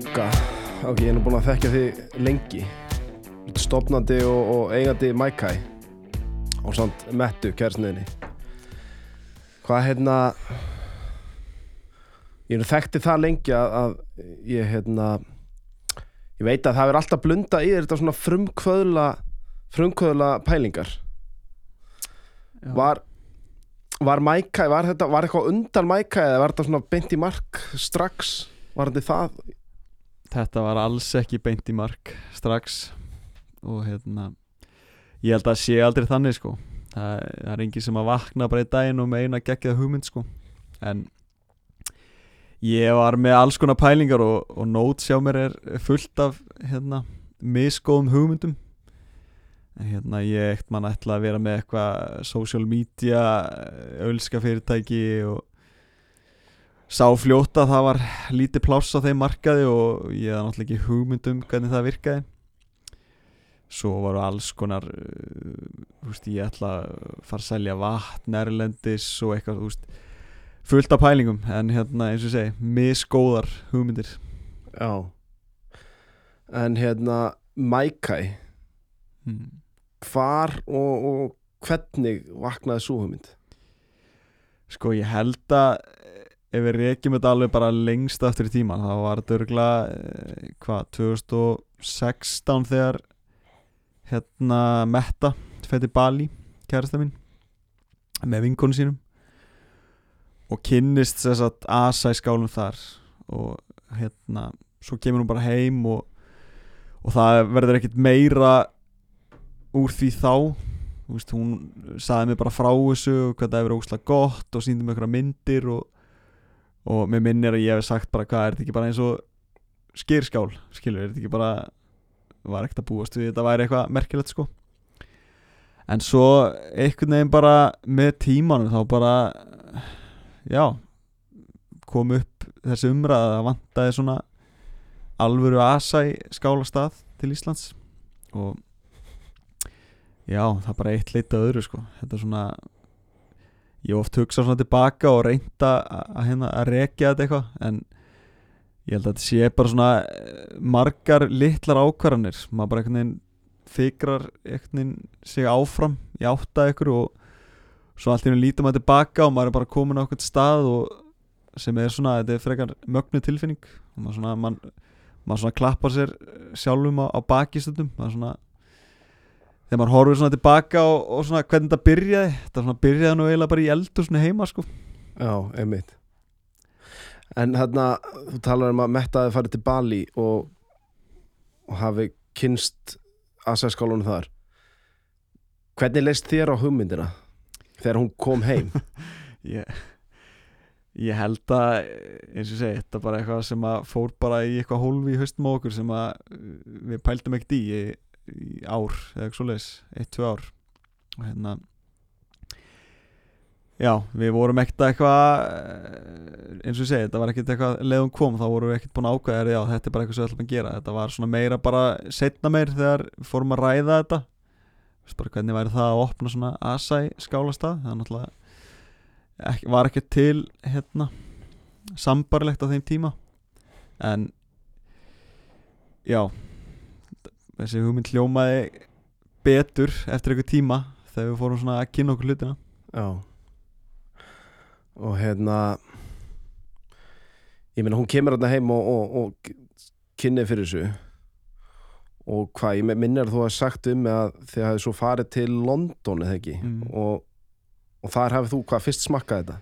Áka Ok, ég er nú búin að þekkja þig lengi Stopnandi og, og eigandi Maikai og samt Mettu, kærsniðinni Hvað hérna Ég er nú þekkti það lengi að, að ég hérna ég veit að það er alltaf blunda í þetta svona frumkvöðla frumkvöðla pælingar Já. Var Var Maikai, var þetta, var eitthvað undan Maikai eða var þetta svona beint í mark strax? Var þetta það? Þetta var alls ekki beint í mark strax. Og hérna ég held að sé aldrei þannig sko. Það, það er engin sem að vakna bara í daginn og með eina geggjað hugmynd sko. En ég var með alls konar pælingar og, og nót sjá mér er fullt af hérna misgóðum hugmyndum. En hérna ég eitt mann ætla að vera með eitthvað social media ölska fyrirtæki og sá fljóta að það var lítið pláss á þeim markaði og ég hafði náttúrulega ekki hugmyndum hvernig það virkaði svo voru alls konar uh, húst, ég ætla að fara að selja vatn erlendis og eitthvað húst, fullt af pælingum en hérna eins og segi misgóðar hugmyndir Já En hérna Maikai hmm. hvar og, og hvernig vaknaði svo hugmynd? sko ég held að ef við reykjum þetta alveg bara lengst aftur í tíman þá var þetta örgulega hvað 2016 þegar hérna Metta fætti Bali kærasta mín með vinkonu sínum og kynnist þess að asa í skálum þar og hérna svo kemur hún bara heim og, og það verður ekkit meira úr því þá. Þú veist, hún saði mér bara frá þessu og hvað það hefur óslega gott og síndi mér einhverja myndir og, og mér minnir að ég hef sagt bara hvað er þetta ekki bara eins og skýrskál skilur, er þetta ekki bara var ekkert að búast við þetta væri eitthvað merkilegt sko. En svo einhvern veginn bara með tímanum þá bara já kom upp þessi umræða að vantaði svona alvöru asa í skálastað til Íslands. Og já, það bara eitt leita öðru sko. Þetta er svona ég hef oft hugsað svona tilbaka og reynda að, hérna, að rekja þetta eitthvað en ég held að þetta sé bara svona eh, margar litlar ákvarðanir. Maður bara einhvern veginn fikrar einhvern veginn sig áfram í átta ykkur og svo allt í hennu lítum maður tilbaka og maður er bara komin á okkur stað og sem er svona, þetta er frekar mögnu tilfinning. Og maður svona, man, maður svona klappar sér sjálfum á, á bakistundum maður svona þegar maður horfir svona tilbaka og, og svona hvernig þetta byrjaði þetta svona byrjaði nú eiginlega bara í eldur svona heima sko. Já, einmitt. En hérna, þú talar um að Metta hafi farið til Bali og, og hafi kynst asæskálunum þar. Hvernig leist þér á hugmyndina þegar hún kom heim? ég, ég held að eins og ég segi, þetta er bara eitthvað sem að fór bara í eitthvað hólfi í höstum okkur sem að við pældum ekkert í, í í ár eða eitthvað svo leiðis, eitt, tvö ár. Og hérna já, við vorum ekkert eitthvað eh, eins og ég segi, þetta var ekkert eitthvað leiðum kom, þá vorum við ekkert búin að ákvæða já, þetta er bara eitthvað sem við ætlum að gera, þetta var svona meira bara setna meir þegar við fórum að ræða þetta. Bara hvernig væri það að opna svona asæ skálastað það er náttúrulega ekki, var ekkert til hérna sambarlegt á þeim tíma. En já þessi hugmynd hljómaði betur eftir einhver tíma þegar við fórum svona að kynna okkur hlutina. Já. Og hérna ég meina hún kemur hérna heim og, og, og kynni fyrir þessu. Og hvað, ég minnir að þú hafi sagt um að þið hafið svo farið til London eða ekki? Mm. og, og þar hafið þú hvað fyrst smakkað þetta?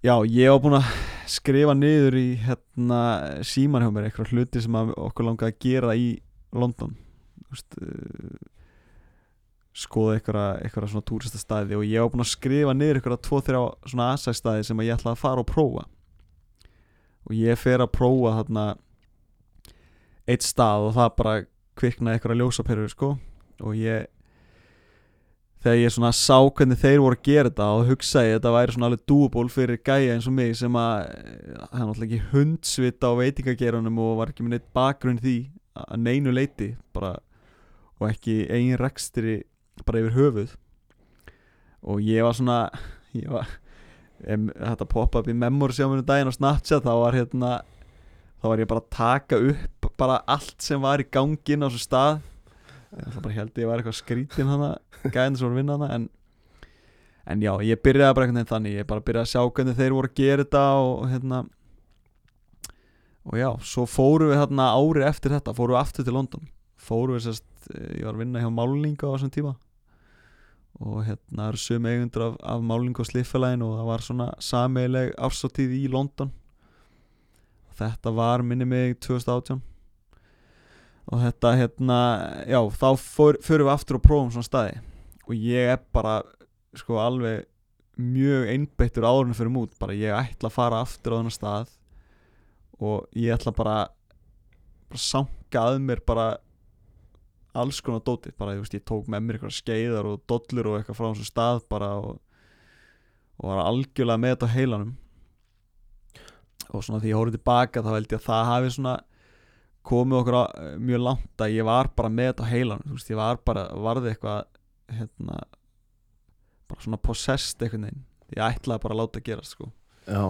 Já, ég var búin að skrifa niður í hérna síman hjá mér eitthvað hluti sem að okkur langaði að gera í London Úst, uh, skoða eitthvað, svona túristastæði og ég var búin að skrifa niður eitthvað tvo þrjá svona asæstæði sem ég ætlaði að fara og prófa. Og ég fer að prófa þarna eitt stað og það bara kviknaði eitthvað ljósaperur sko. Og ég þegar ég svona sá hvernig þeir voru að gera þetta og hugsaði að þetta væri svona alveg dúból fyrir gæja eins og mig sem að hann náttúrulega ekki hundsvita á veitingageranum og var ekki með neitt bakgrunn því að neinu leiti bara og ekki eigin rekstri bara yfir höfuð. Og ég var svona ég var em, þetta poppa upp í memories hjá mér um daginn á Snapchat þá var hérna þá var ég bara að taka upp bara allt sem var í gangin á þessu stað. Ætla bara held ég var eitthvað skrítin hana gæðin sem að vinna hana en, en já, ég byrjaði bara veginn þannig. Ég bara byrjaði að sjá hvernig þeir voru að gera þetta og, hérna og já, svo fórum við hérna árið eftir þetta, fórum við aftur til London. Fórum við sérst, ég var að vinna hjá málinga á þessum tíma. Og hérna eru sum eigundur af, af málinga og sliffælægin og það var svona sameileg ársóttíð í London. Þetta var minni mig 2018 og þetta hérna já þá fyrir við aftur og prófum svona staði. Og ég er bara sko alveg mjög einbeittur árunum fyrir mút bara ég ætla að fara aftur á þennan stað og ég ætla bara bara sanga að mér bara alls konar dótið bara ég, veist, ég tók með mér eitthvað skeiðar og dollur og eitthvað frá þessum stað bara og, og var algjörlega með þetta heilanum. Og svona því ég hóruð tilbaka þá held ég að það hafi svona komið okkur á, mjög langt að ég var bara með þetta heilanum veist, ég var bara, varði eitthvað hérna bara svona possessed einhvern veginn. Ég ætlaði bara að láta gera sko. Já.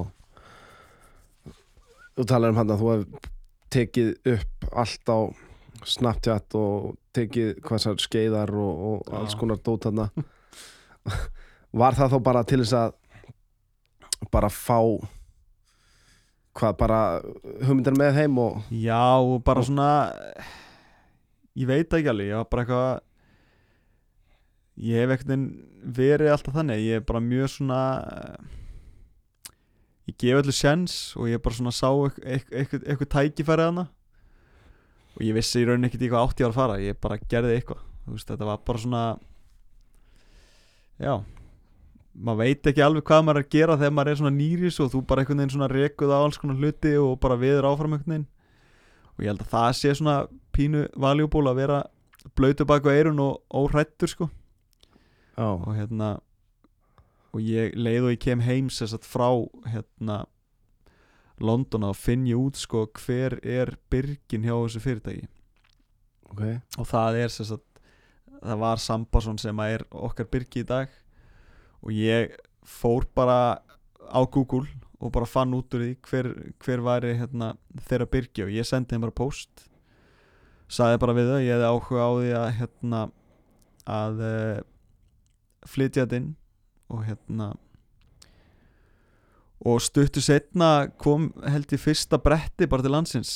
Þú talar um hann að þú hef tekið upp allt á Snapchat og tekið hvað sær skeiðar og, og alls konar dót þarna. Var það þá bara til þess að bara fá hvað bara hugmyndar með heim og Já, og bara svona ég veit ekki alveg, ég var bara eitthvað ég hef ekkert verið alltaf þannig, ég er bara mjög svona ég gef öllu sjens og ég bara svona sá eitthvað, eitthvað tækifæri hana og ég vissi í rauninni ekkert í hvað átt ég var að fara ég bara gerði eitthvað, veist, þetta var bara svona já maður veit ekki alveg hvað maður er að gera þegar maður er svona nýris og þú bara einhvern veginn svona rekuð á alls konar hluti og bara viður áfram einhvern veginn. Og ég held að það sé svona pínu valjúból að vera blöytu baku eirun og óhrættur sko. Já, og hérna og ég leið og ég kem heim sess að frá hérna London finn ég út sko hver er byrgin hjá þessu fyrirtæki. Ok. Og það er að það var Sambason sem að er okkar byrgi í dag. Og ég fór bara á Google og bara fann út úr því hver, hver væri hérna, þeirra byrgi. Og ég sendi þeim bara post. Sagði bara við þau, ég hefði áhuga á því að hérna að uh, flytja þetta inn og hérna og stuttu setna kom held ég fyrsta bretti bara til landsins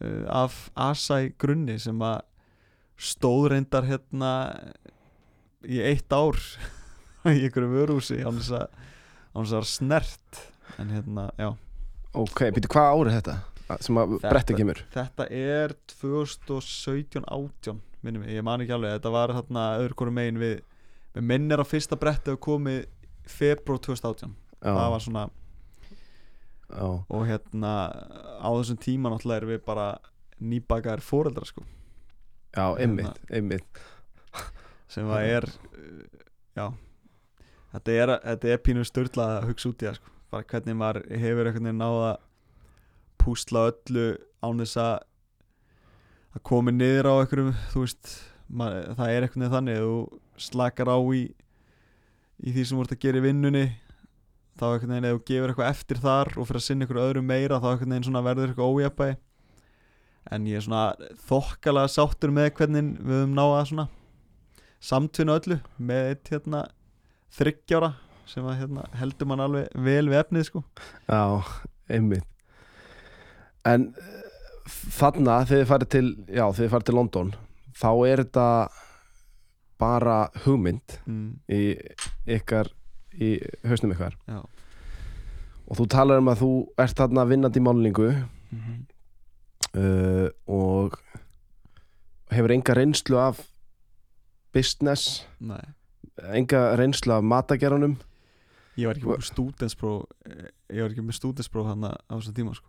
uh, af Asai grunni sem að stóð reyndar hérna í eitt ár í einhverju vörúsi án þess að að það var snert. En hérna, já. Ok, býtu hvað árið þetta sem að Þetta- bretti kemur? þetta er 2017-18 minnum ég, ég man ekki alveg, þetta var hérna öðru hverju megin við, við minnir að fyrsta bretti hefur komið februar 2018 Já, það var svona, já, og hérna á þessum tíma náttúrulega erum við bara nýbakaðir fóreldra sko. Já, einmitt, einmitt. Sem að er já þetta er, þetta er pínu störla að hugsa út í það sko. bara hvernig maður hefur einhvern veginn náða púsla öllu án þess að að komi niður á einhverjum þú veist, maður, það er einhvern veginn þannig. Að þú slakar á í í því sem ert að gera í vinnunni þá einhvern veginn ef þú gefur eitthvað eftir þar og fyrir að sinna einhverju öðru meira þá einhvern veginn svona verður eitthvað ójafbæði en ég er svona þokkalega sáttur með hvernig við höfum náða svona samtvinna öllu með eitt hérna þryggjára sem að hérna, heldur mann alveg vel við efnið sko. Já, einmitt. En þarna þegar þið farið til já, þegar þið farið til London þá er þetta bara hugmynd mm, í ykkar í hausnum ykkar. Já. Og þú talar um að þú ert þarna vinnandi í málningu mm -hmm. uh, og hefur enga reynslu af business nei. enga reynslu af matageranum ég var ekki með stúdenspróf ég var ekki með stúdenspróf hann á þessum tíma sko.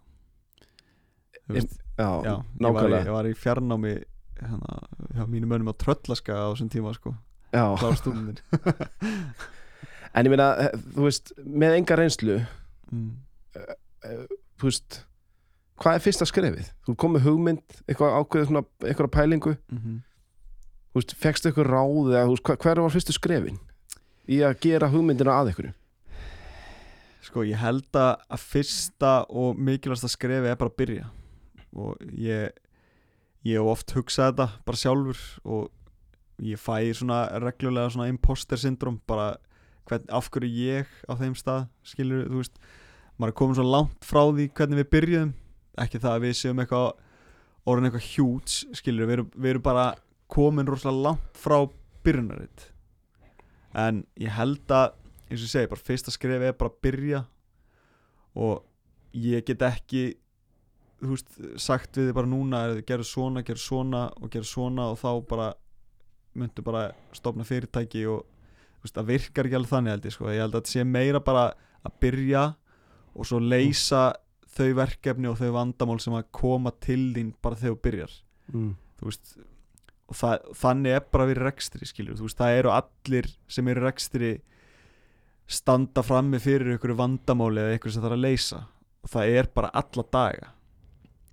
Veist, Já, já, ég í, nákvæmlega. ég var í fjarnámi hérna, hjá mínu mönnum á Tröllaska á þessum tíma sko. Já, klár stúdendin en ég meina, eh, þú veist, með enga reynslu mm. eh, þú veist hvað er fyrsta skrefið? Þú komið hugmynd eitthvað ákveðið svona, eitthvað pælingu Mm -hmm. þú veist, fegstu eitthvað ráð eða þú veist, hver var fyrstu skrefin í að gera hugmyndina að einhverju? Sko ég held að fyrsta og mikilvægsta skrefi er bara að byrja og ég ég hef oft hugsað þetta bara sjálfur og ég fæ svona reglulega svona imposter syndrom bara hvern, af hverju ég á þeim stað skilur, þú veist maður er komin svo langt frá því hvernig við byrjuðum. Ekki það að við séum eitthvað orðin eitthvað hjúts skilur, við erum, við erum bara komin rosalega langt frá byrjunaritt en ég held að eins og ég segi, bara fyrsta skref er bara að byrja. Og ég get ekki þú veist, sagt við þið bara núna er þið gerðu svona, gerðu svona og gerðu svona. Og þá bara myndu bara stofna fyrirtæki og það virkar ekki alveg þannig held ég sko, ég held að þetta sé meira bara að byrja og svo leysa þau verkefni og þau vandamál sem að koma til þín bara þegar þú byrjar. Mm. þú veist og það, þannig er bara í rekstri skiljur, þú veist, það eru allir sem eru rekstri standa frammi fyrir ykkur vandamáli eða ykkur sem það er að leysa. Og það er bara alla daga.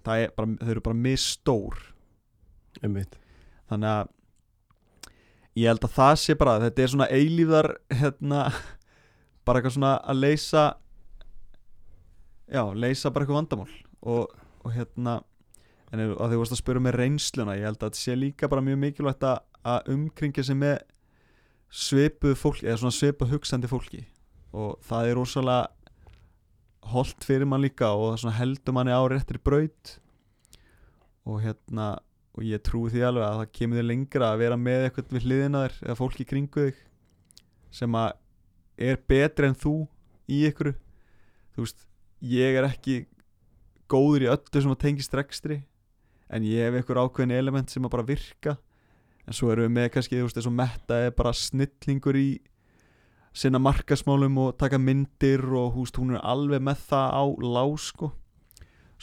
Það er bara, þau eru bara misstór. Einmitt. Þannig að ég held að það sé bara, þetta er svona eilíðar hérna bara eitthvað svona að leysa já, leysa bara eitthvað vandamál og, og hérna en að þú varst að spura með reynsluna ég held að þetta sé líka bara mjög mikilvægt að, að umkringja sig með svipuð fólki eða svona svipuð hugsandi fólki. Og það er rosalega holdt fyrir mann líka og það heldur manni á réttri braut. Og hérna og ég trúi því alveg að það kemur þér lengra að vera með eitthvað við hliðina þér eða fólki kringu þig sem að er betri en þú í ykkur þú veist, ég er ekki góður í öllu sem að tengist rekstri en ég hef einhver ákveðin element sem að bara virka. En svo erum við með kannski, þú veist, eins og Metta er bara snillingur í sinna markasmálum og taka myndir og veist, hún er alveg með það á lág sko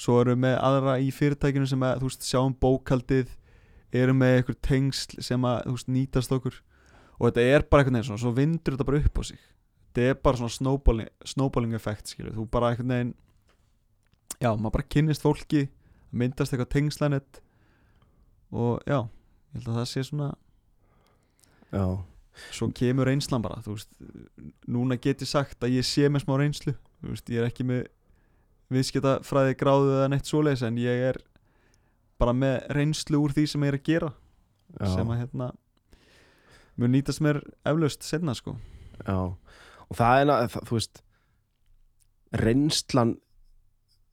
svo við með aðra í fyrirtækinu sem að, þú veist, sjáum bókaldið erum með einhver tengsl sem að, þú veist, nýtast okkur. Og þetta er bara einhvern veginn svona, svo vindur þetta bara upp á sig. Þetta er bara svona snowballing, snowballing effekt, skilju, þú bara einhvern veginn já, maður bara kynnist fólki myndast eitthvað tengslanett og já, ég held að það sé svona já, svo kemur reynslan bara veist, núna get ég sagt að ég sé með smá reynslu veist, ég er ekki með viðskiptafræði gráðu eða neitt svoleiðis en ég er bara með reynslu úr því sem ég er að gera já, sem að hérna mun nýtast mér eflaust setna sko. Já. Og það er, það, þú veist reynslan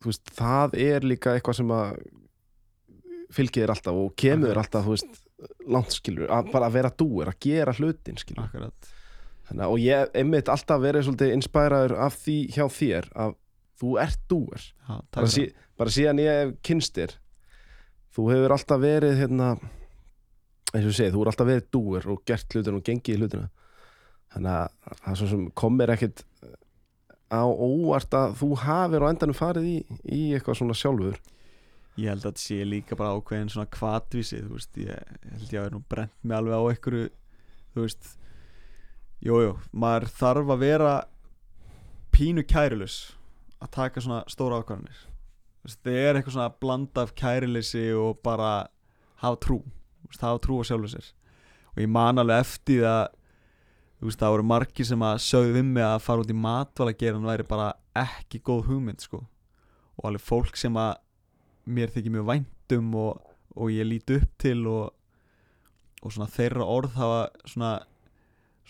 þú veist, það er líka eitthvað sem að fylgir þér alltaf og kemur þér alltaf, þú veist langt skilur, að bara að vera dúir, að gera hlutin skilur, akkurat. Þannig að og ég einmitt alltaf verið svolítið inspæraður af því hjá þér að þú ert Já, takk bara, sí, bara síðan ég hef kynst þér þú hefur alltaf verið hérna, eins og ég segi, þú hefur alltaf verið dúir og gert hlutina og gengið í hlutina. Þannig að það er svo sem komir ekkit á óvart að þú hafir á endanum farið í, í eitthvað svona sjálfur. Ég held að þetta sé líka bara ákveðin svona kvatvísi þú veist, ég, ég held ég að vera nú brent mig alveg á einhverju þú veist jújú, maður þarf að vera pínu kærilus að taka svona stóra ákvarðanir. Það er eitthvað svona blanda af kærilisi og bara hafa trú. Veist, hafa trú á sjálfu sér. Og ég man alveg eftir þú veist, það voru margir sem að sögðu við mig að fara út í matvala geran væri bara ekki góð hugmynd sko. Og alveg fólk sem að mér þykir mjög væntum og, og ég lít upp til og, og svona þeirra orð hafa svona,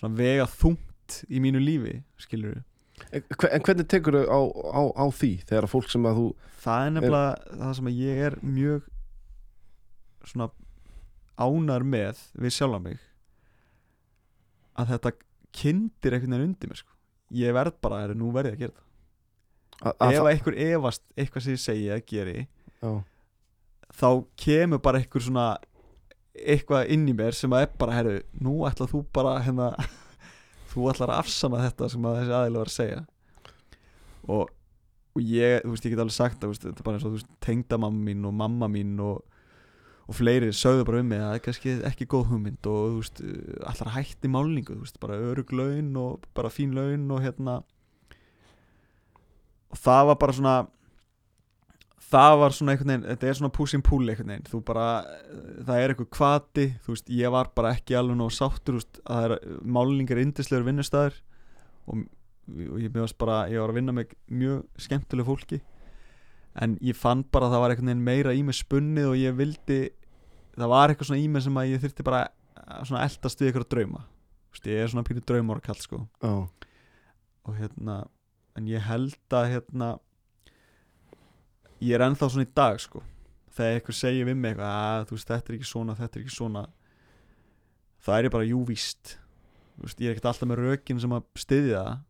svona vega þungt í mínu lífi skilur en, en hvernig tekur þau á, á, á því þegar að fólk sem að þú það er nefnilega það sem að ég er mjög svona ánar með við sjálfa mig að þetta kindir einhvern veginn undir mér sko. ég verð bara, er, nú verð ég að gera að, það að, ef einhver efast eitthvað sem ég segi að geri já, þá kemur bara einhver svona eitthvað inn í mér sem að er bara herru, nú ætlað þú bara hérna, þú ætlar að afsana þetta sem að þessi aðeinslega var að segja. Og, og ég, þú veist, ég get alveg sagt veist, þetta er bara eins og þú veist, tengdamamma mín og mamma mín og, og fleiri sögðu bara um mig að það er kannski ekki góð hugmynd og þú veist, allar að hætti málningu, þú veist, bara örug laun og bara fín laun og hérna. Og það var bara svona það var svona einhvern veginn, þetta er svona pushing pull einhvern veginn, þú bara það er eitthvað kvati, þú veist, ég var bara ekki alveg nóg sáttur, þú veist, að það er málningar indislegur vinnustæður og, og ég meðast bara, ég var að vinna með mjög skemmtilegu fólki. En ég fann bara að það var einhvern veginn meira í mig spunnið og ég vildi það var eitthvað svona í mig sem að ég þurfti bara að svona eldast við eitthvað drauma. Þú veist, ég er svona pínu draumar kall sko. Já, og hérna en ég held að hérna ég er ennþá svona í dag sko. Þegar eitthvað segir við mig eitthvað að þú veist þetta er ekki svona, þetta er ekki svona það er ég bara jú víst. Þú veist, ég er ekkert alltaf með rökin sem að styðja það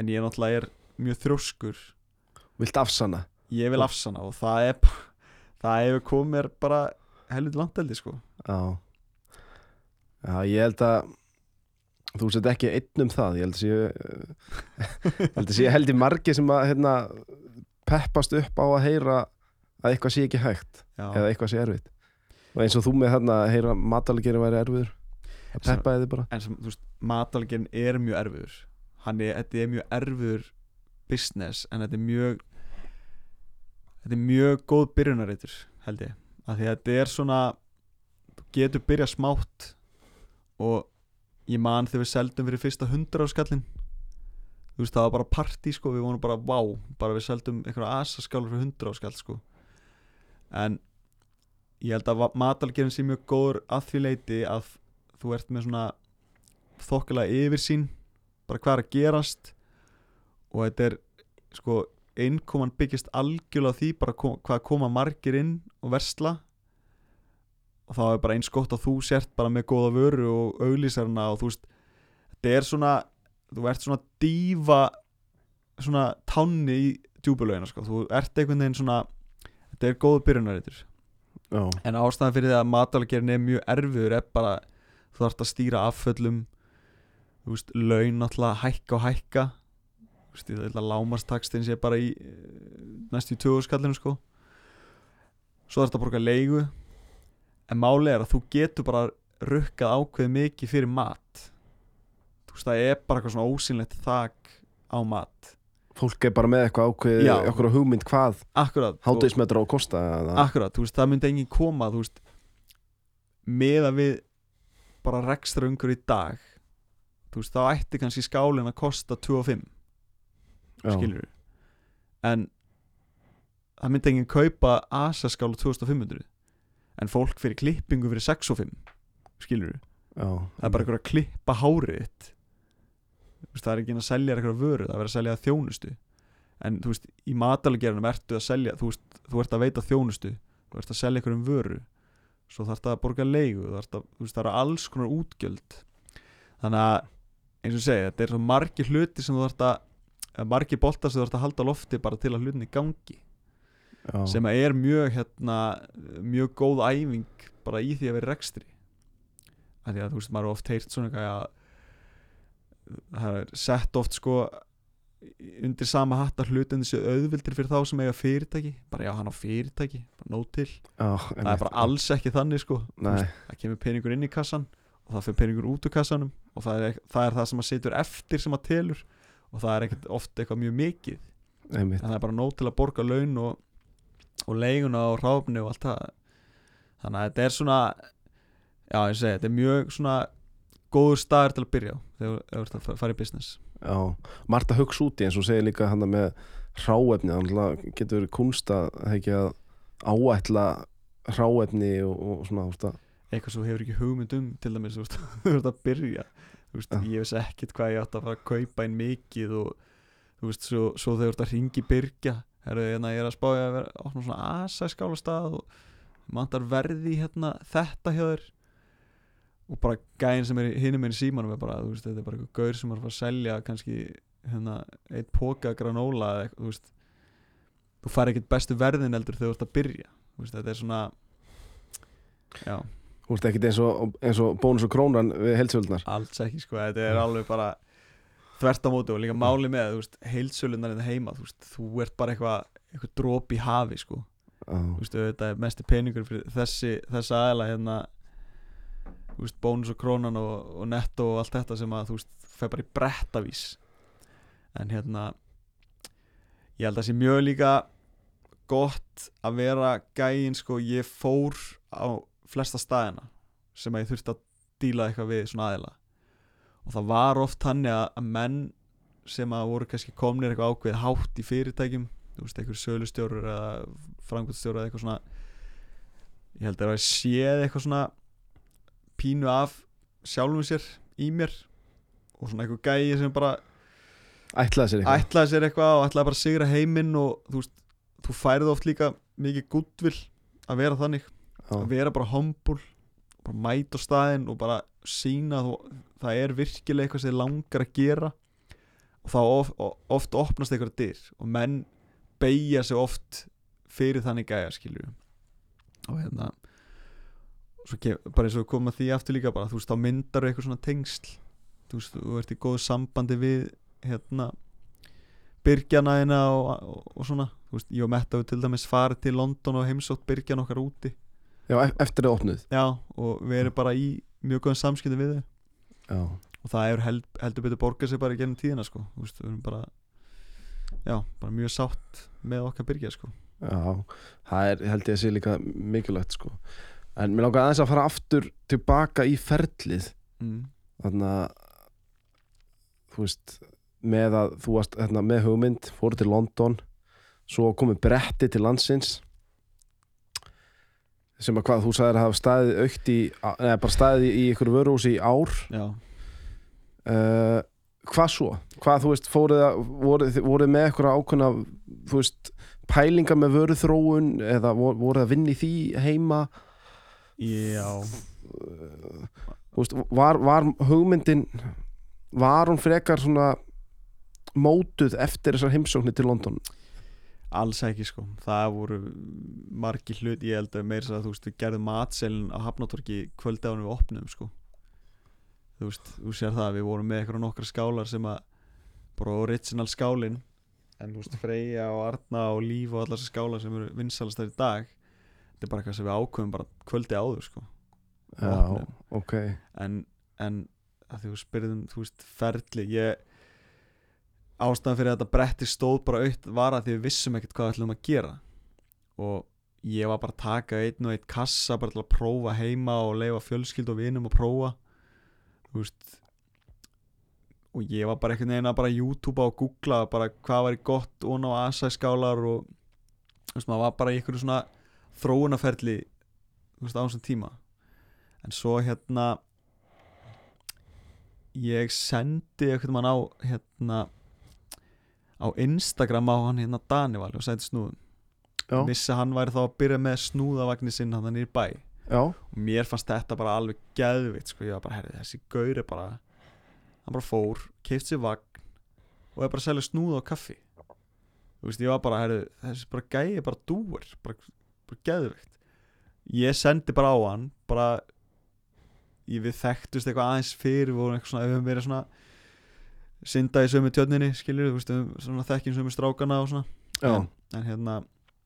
en ég náttúrulega er mjög þrjóskur. Vilt afsanna? Ég vil afsana og það er það hefur komið mér bara helviti langt eldi sko. Já. Já, ég held að þú sett ekki einn um það. Ég held að sé ég held að sé held í margi sem að hérna, peppast upp á að heyra að eitthvað sé ekki hægt Já, eða eitthvað sé erfitt. Og eins og þú með hérna að heyra matalgerin væri erfiður að Sem- peppa þið bara. en sem, þú veist, matalgin er mjög erfiður. Hann er, þetta er mjög erfiður business, en þetta er mjög þetta er mjög góð byrjunarreitur, held ég. Af því að þetta er svona þú getur byrjað smátt og ég man þegar við seldum fyrir fyrsta hundra á skallin þú veist, það var bara partí sko, við vonum bara, vá, bara við seldum einhverja asaskálur fyrir hundra á skall sko. En ég held að matalgerinn sé mjög góður að því leiti að þú ert með svona þokkilega yfirsýn bara hvað er að gerast. Og þetta er sko innkoman byggist algjörlega því bara kom, hvað koma margir inn og versla. Og þá er bara eins gott að þú sért bara með góða vöru og auglýsarna og þú veist þetta er svona, þú ert svona dífa svona tánni í djúbulögina sko, þú ert einhvern veginn svona þetta er góða byrjunaritur En ástæðan fyrir því að matalgerinn er mjög erfiður er bara þú þarfst að stýra afföllum veist, laun náttúrulega hækka og hækka. Veist, ég ætla að lámastakstinn sé bara í eh, næstu í tögu skallinu sko. Svo þarfst að borga leigu. En máli er að þú getur bara rukkað ákveð mikið fyrir mat það er bara eitthvað svona ósynlegt þak á mat. Fólk er bara með eitthvað ákveð okkur á hugmynd hvað hátegismetra á kosta Akkurat, þú veist, það myndi engin koma þú veist, með að við bara rekstra umhverju í dag þú veist, þá ætti kannski skálinn að kosta 2,5 já, skilur en það myndi engin kaupa asaskála 2500 en fólk fyrir klippingu fyrir 6,5 skilur já, það er bara eitthvað að klippa hárið veist, það er ekki að selja eitthvað vöru það er að selja þjónustu. En þú veist, í matalagerunum ertu að selja þú veist, þú ert að veita þjónustu þú ert að selja eitthvað um vöru svo þarf það að borga leigu að, þú veist, það eru alls konar útgjöld. Þannig að eins og segi, þetta er svo margir hluti sem þú ert að eða margir boltar sem þú ert að halda lofti bara til að hlutinni gangi. Já, sem að er mjög hérna, mjög góð æfing bara í því að vera í rekstri. Því að þú veist, maður er oft heyrt svona eitthvað að það er sett oft sko undir sama hatt að hlutin þessi auðvildir fyrir þá sem eiga fyrirtæki. Bara já, hann á fyrirtæki, bara nót til. Já, það er bara alls ekki þannig sko. Nei, það kemur peningur inn í kassan og það fyrir peningur út úr kassanum og það er, það er það sem að situr eftir sem að telur og það er ekkert oft eitthvað mjög mikið. En það er bara nóg til að borga laun og, og leiguna og ráfni og allt það. Þannig að þetta er svona já ég segi, þetta er mjög svona góður staður til að byrja á þegar þú ert að fa- fara í business. Já, margt að hugsa út í eins og segir líka hann með hráefni, þannig að getur verið kunst að það áætla hráefni og, og svona að, eitthvað sem þú hefur ekki hugmynd um til dæmis þú ert að byrja. Veist, Já. ég veist ekkert hvað ég átt að fara að kaupa inn mikið og þú veist, svo, svo þegar þú ert að ringi byrja hérna, er að spája að vera opna svona asæskála stað og mantar verði í, hérna, þetta hjá þér og bara gæðin sem er hinum er í símanum er bara, þú veist, þetta er bara eitthvað gaur sem er að fara að selja kannski hérna, eitt póka granóla eða eitthvað, þú veist. Þú fær ekkert bestu verðin eldur þegar þú ert að byrja þú veist, þetta er svona já. Þú veist ekkit eins og, eins og bónus og krónan við heilsvöldnar alls ekki sko, þetta er alveg bara þvert á móti og líka máli með þú veist, heilsölunar en heima, þú veist, þú ert bara eitthvað, eitthvað drop í hafi sko, þú veist, þetta er mesti peningur fyrir þessi, þessa aðela hérna veist, bónus og krónan og, og netto og allt þetta sem að þú veist, fer bara í brettavís. En hérna ég held að sé mjög líka gott að vera gæinn sko, ég fór á flesta staðina sem að ég þurfti að díla eitthvað við svona aðila. Og það var oft þannig að, að menn sem að voru kannski komnir eitthvað ákveð hátt í fyrirtækjum þú veist, einhver sölustjórur eða frangvöldstjórur eða eitthvað svona ég held að það séð eitthvað svona pínu af sjálfum sér í mér og svona einhver gæi sem bara ætlaði sér eitthvað. ætlaði sér eitthvað og ætlaði bara að sigra heiminn og þú veist, þú færið oft líka mikið gúttvill að vera þannig. Já. að vera bara humble bara mæta á staðinn og bara sína að það er virkilega eitthvað sem þið langar að gera. Og þá of, oft opnast eitthvað dyr og menn beigja sig oft fyrir þannig gæja skilju og hérna kem, bara eins og við að því aftur líka bara, þú veist, þá myndar eitthvað svona tengsl. Þú veist, þú ert í góðu sambandi við hérna byrgjana og, og, og svona. Þú veist, ég og Metta við til dæmis farið til London og heimsótt byrgjan okkar úti. Já, e- eftir það opnuð? Já, og við erum bara í mjög góðum samskipti við þau. Já, og það er held, heldur betur borgað sér bara í gennum tíðina sko, þú veist, við erum bara já, bara mjög sátt með okkar byrgja sko. Já það er, held ég að sé líka mikilvægt sko En mér langar aðeins að fara aftur tilbaka í ferlið mm. Þannig að þú veist með að þú varst hérna, með hugmynd fóru til London svo komið bretti til landsins sem að hvað þú sagðir að hafa staðið aukt í, neða bara staðið í ykkur vöruhúsi í ár já, uh, hvað svo? Hvað þú veist, fóruð að voruð, voruð með ykkur ákveðna þú veist, pælinga með vöruþróun eða vor- voruð að vinna í því heima veist, var, var hugmyndin var hún frekar svona mótuð eftir þessar heimsóknir til London? Alls ekki sko, það voru margi hlut, ég held að meira þess að þú veist, við gerðum matselin á Hafnatorki kvöldi ánum við opnum sko. Þú veist, þú sér það, við vorum með eitthvað nokkra skálar sem að bara original skálin en þú veist, Freyja og Arna og Líf og allar þessar skálar sem eru vinsalastar í dag þetta er bara eitthvað sem við ákveðum bara kvöldi áður sko. Já, ok. En, en að þú spyrðum, þú veist, ferli ég ástæðan fyrir að þetta bretti stóð bara aukt var að því við vissum ekkert hvað við ætlum að gera. Og ég var bara að taka einn og einn kassa bara til að prófa heima og leifa fjölskyld og vinum að prófa þú veist. Og ég var bara einhvern veginn að bara YouTube og googla bara hvað var í gott og á asæskálar og þú veist, maður var bara í einhverju svona þróunaferli þú veist, á þessum tíma. En svo hérna ég sendi einhvern mann á hérna á Instagram á hann hérna Danival og sæti snúðum. Vissi hann væri þá að byrja með snúðavagnir sinn hann nýr bæ. Já, og mér fannst þetta bara alveg geðvitt sko, ég var bara, herri, þessi gaur er bara hann bara fór, keift sér vagn og er bara að selja snúða og kaffi. Þú veist, ég var bara, herri þessi bara er bara dúr bara, bara geðvitt ég sendi bara á hann bara ég við þekktust eitthvað aðeins fyrir við vorum eitthvað svona, við höfum verið svona synda í sömu tjörninni, veist, við höfum þekkjum sömu strákana og svona. En, en hérna,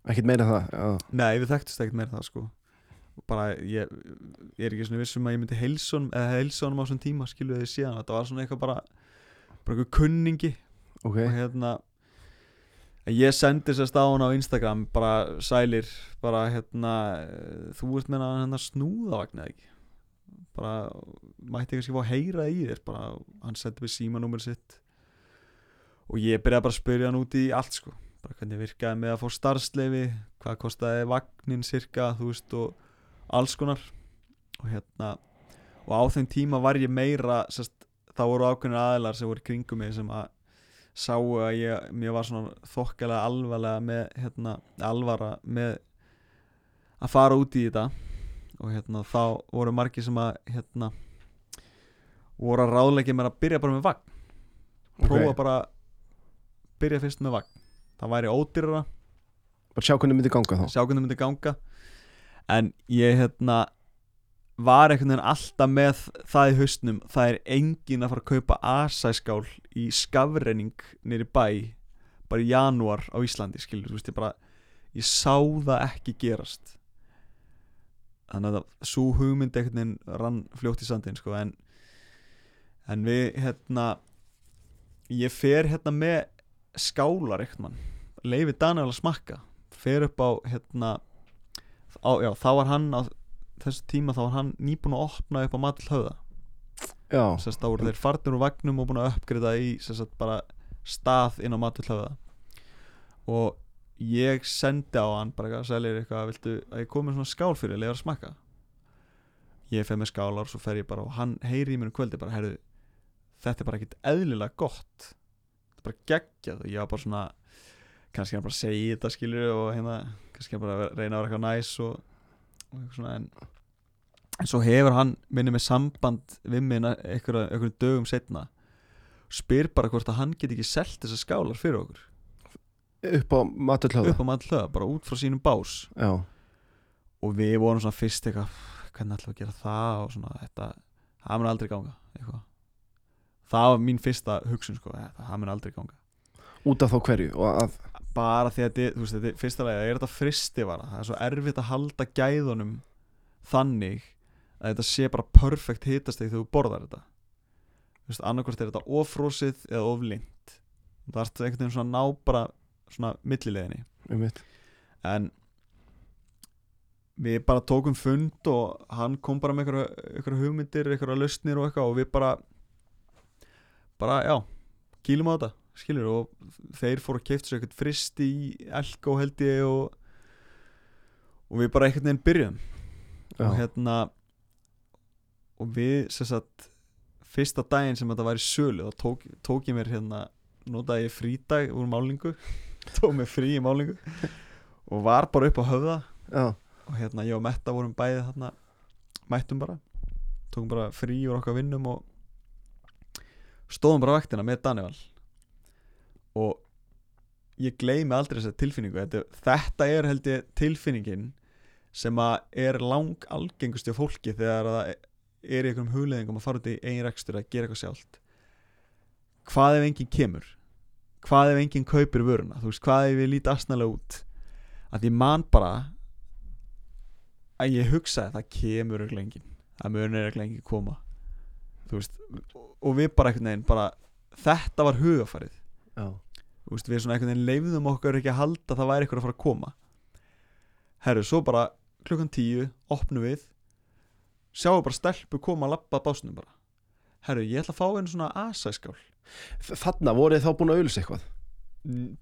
Ekkert meira það já. Nei, við þekktust ekkert meira það sko. Bara, ég, ég er ekki svona vissum að ég myndi heilsónum eða heilsónum á svona tíma, skilu þið síðan. Þetta var svona eitthvað bara bara eitthvað kunningi. Ok, og hérna ég sendi sérst á hún á Instagram bara sælir, bara hérna þú ert með hérna snúðavagn eða ekki? Bara, mætti kannski fá að heyra í þér bara, hann sendi við símanúmer sitt. Og ég byrjaði bara að spyrja hann út í allt sko. Bara hvernig virkaði með að fá starfsleifi hvað kostaði vagnin sirka þú veist og alls konar. Og hérna og á þeim tíma var ég meira sest, þá voru ákveðnir aðilar sem voru kringum mig sem að sáu að ég, mér var svona þokkalega alvarlega með hérna, alvara með að fara út í þetta. Og hérna þá voru margir sem að hérna voru að ráðleggja mér að byrja bara með vagn. Prófa Ok. bara byrja fyrst með vagn. Það væri ódýrara. Bara sjá hvernig myndi ganga þá. Sjá hvernig myndi ganga. En ég hérna var einhvern veginn alltaf með það í haustnum það er engin að fara að kaupa asæskál í skafrenning nýri bæ bara í janúar á Íslandi skilur, veist ég bara ég sá það ekki gerast. Þannig að svo hugmynd einhvern veginn rann fljótt í sandin sko, en, en við hérna ég fer hérna með skálar mann. Leifi Daniel að smakka. Fer upp á hérna á, já, þá var hann á þessu tíma þá var hann nýbúin að opna upp á Já, sérst þá voru þeir farnir úr vagnum og búin að uppgriða í sérst bara stað inn á Matil höfða og ég sendi á hann bara eitthvað, selir eitthvað, viltu að ég komi svona skál fyrir, leður að smakka? Ég fer með skálar, svo fer ég bara og hann heyri í mér um kvöldi bara, heyrðu þetta er bara ekkit eðlilega gott. Þetta er bara geggjað. Og ég var bara svona kannski hann bara segja þetta skilur og hérna, kannski hann bara reyna að vera eitthvað næs og, og eitthvað svona en, en svo hefur hann minni með samband við einhverja, einhverjum dögum setna spyr bara hvort að hann get ekki selt þessar skálar fyrir okkur. Upp á maturhlöða upp á mann hlöða, bara út frá sínum bás. Já, og við vorum svona fyrst eitthvað hvernig ætlum við að gera það? Og svona þetta, það mun aldrei ganga eitthvað. Það var mín fyrsta hugsun sko, það mun aldrei ganga. Út af þá hverju? Og að, bara því að þetta, þú veist, þetta er fyrsta lega er þetta fristivara, það er svo erfitt að halda gæðunum þannig að þetta sé bara perfekt hitasteg þegar þú borðar þetta. Þú veist, annarkvort er þetta ofrósið eða oflind það er einhvern veginn svona ná bara svona millileginni en við bara tókum fund og hann kom bara með einhverja, hugmyndir, einhverja lausnir og eitthvað og við bara bara, já, kýlum á þetta skilur, og þeir fóru að kefta sér eitthvað frist í Elko held ég og og við bara einhvern veginn byrjum já, og hérna og við, sem sagt fyrsta daginn sem þetta var í sölu þá tók, tók ég mér hérna notaði ég frídag úr málingu tók mér frí í málingu og var bara upp á höfða. Já, og hérna ég og Metta vorum bæði þarna mættum bara tókum bara frí úr okkar vinnum og stóðum bara vaktina með Daniel og ég gleymi aldrei þessa tilfinningu. Þetta, þetta er held ég tilfinningin sem að er lang algengusti á fólki þegar það er í einhverjum hugleðingum að fara út í eigin rekstur að gera eitthvað sjálft. Hvað ef enginn kemur? Hvað ef enginn kaupir vöruna? Þú veist, hvað ef við lítið asnalega út? Að ég man bara að ég hugsaði að það kemur örugglega enginn. Það munir örugglega enginn koma. Þú veist, og við bara einhvern veginn bara, þetta var hugafarið já, þú veist, við svona einhvern veginn leifðum okkur ekki að halda að það væri eitthvað að fara að koma. Herru, svo bara klukkan tíu, opnum við sjáum bara stelpu koma að að básnum bara. Herru, ég ætla að fá einu svona asæskál Þ- þarna voru þið þá búin að auðlýsa eitthvað?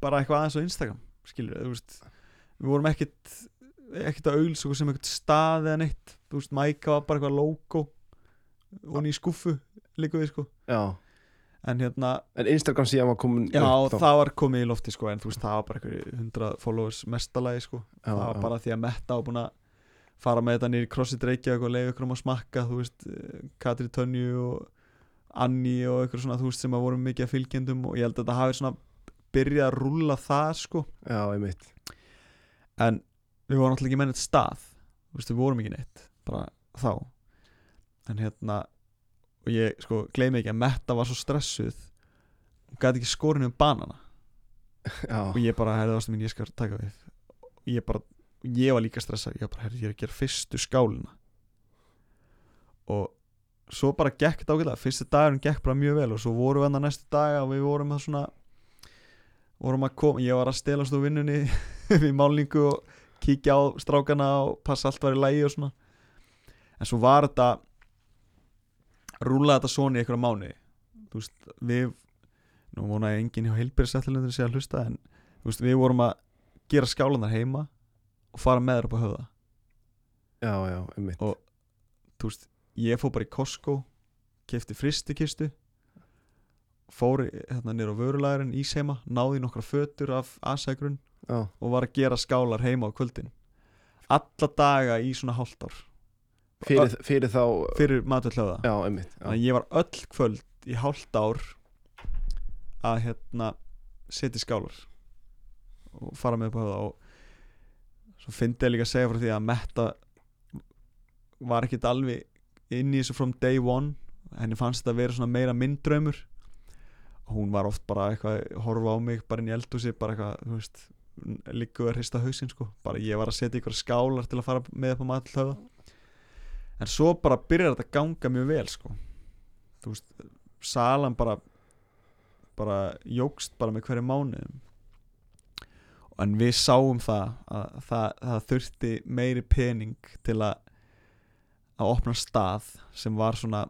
Bara eitthvað aðeins á Instagram skilur, þú veist. Við vorum ekkit ekkit að auðlýsa okkur sem ekkert stað eða neitt, þú veist, Mæka var bara eitthvað logo. Og ný skuffu líka við sko, já, en hérna en Instagram síðan var komin Já, upp það var komið í lofti sko en þú veist, það var bara einhverju 100 followers mestalagi sko, já, það var já. bara því að Metta var búin að fara með þetta nýri CrossFit Reykjavík og leiði ykkur um að smakka, þú veist eh, Katri Tönju og Anni og ykkur svona, þú veist, sem að voru mikið að fylgjendum og ég held að þetta hafi svona byrjað að rúlla það sko. Já, einmitt. En við vorum alltaf ekki með neitt stað þú veist, við vorum ekki neitt bara þá. En hérna og ég sko gleymi ekki að Metta var svo stressuð hún gæti ekki skorinu um banana. Já, og ég bara, herði ástu mín, ég skal taka við. Og ég bara, ég var líka stressað ég bara, herði, ég er að gera fyrstu skálina. Og svo bara gekk þetta ágætlega, fyrstu dagurinn gekk bara mjög vel og svo vorum við hann næstu daga og við vorum að svona vorum að koma, ég var að stelast úr vinnunni við málningu og kíkja á strákana og passa allt var í lægi og svona. En svo var þetta rúlaði þetta svona í einhverja mánu þú veist, við nú vona ég enginn hjá heilbyrðsættilendur sé að hlusta en veist, við vorum að gera skálanar heima og fara með þér upp á höfða. Já, já, einmitt. Og- þú veist, ég fór bara í Costco kefti fristikistu fór hérna nýr á vörulæðurinn í seima, náði nokkra fötur af asægrun já, og var að gera skálar heima á kvöldin. Alla daga í svona hálft ár. Fyrir, fyrir þá fyrir matur hljóða já, einmitt já, þannig að ég var öll kvöld í hálft ár að hérna setja skálar og fara með upp á það og svo fyndi ég líka að segja frá því að Metta var ekkit alveg inn í þessu from day one. Henni fannst þetta að vera svona meira mynddraumur hún var oft bara eitthvað að horfa á mig bara inn í eldhúsi bara eitthvað, þú veist líka að hrista hausinn sko. Bara ég var að setja ykkur skálar til að fara með upp á matlhauða en svo bara byrjar þetta að ganga mjög vel sko. Þú veist, salan bara bara jógst bara með hverju mánuðum en við sáum það að það, það þurfti meiri pening til að að opna stað sem var svona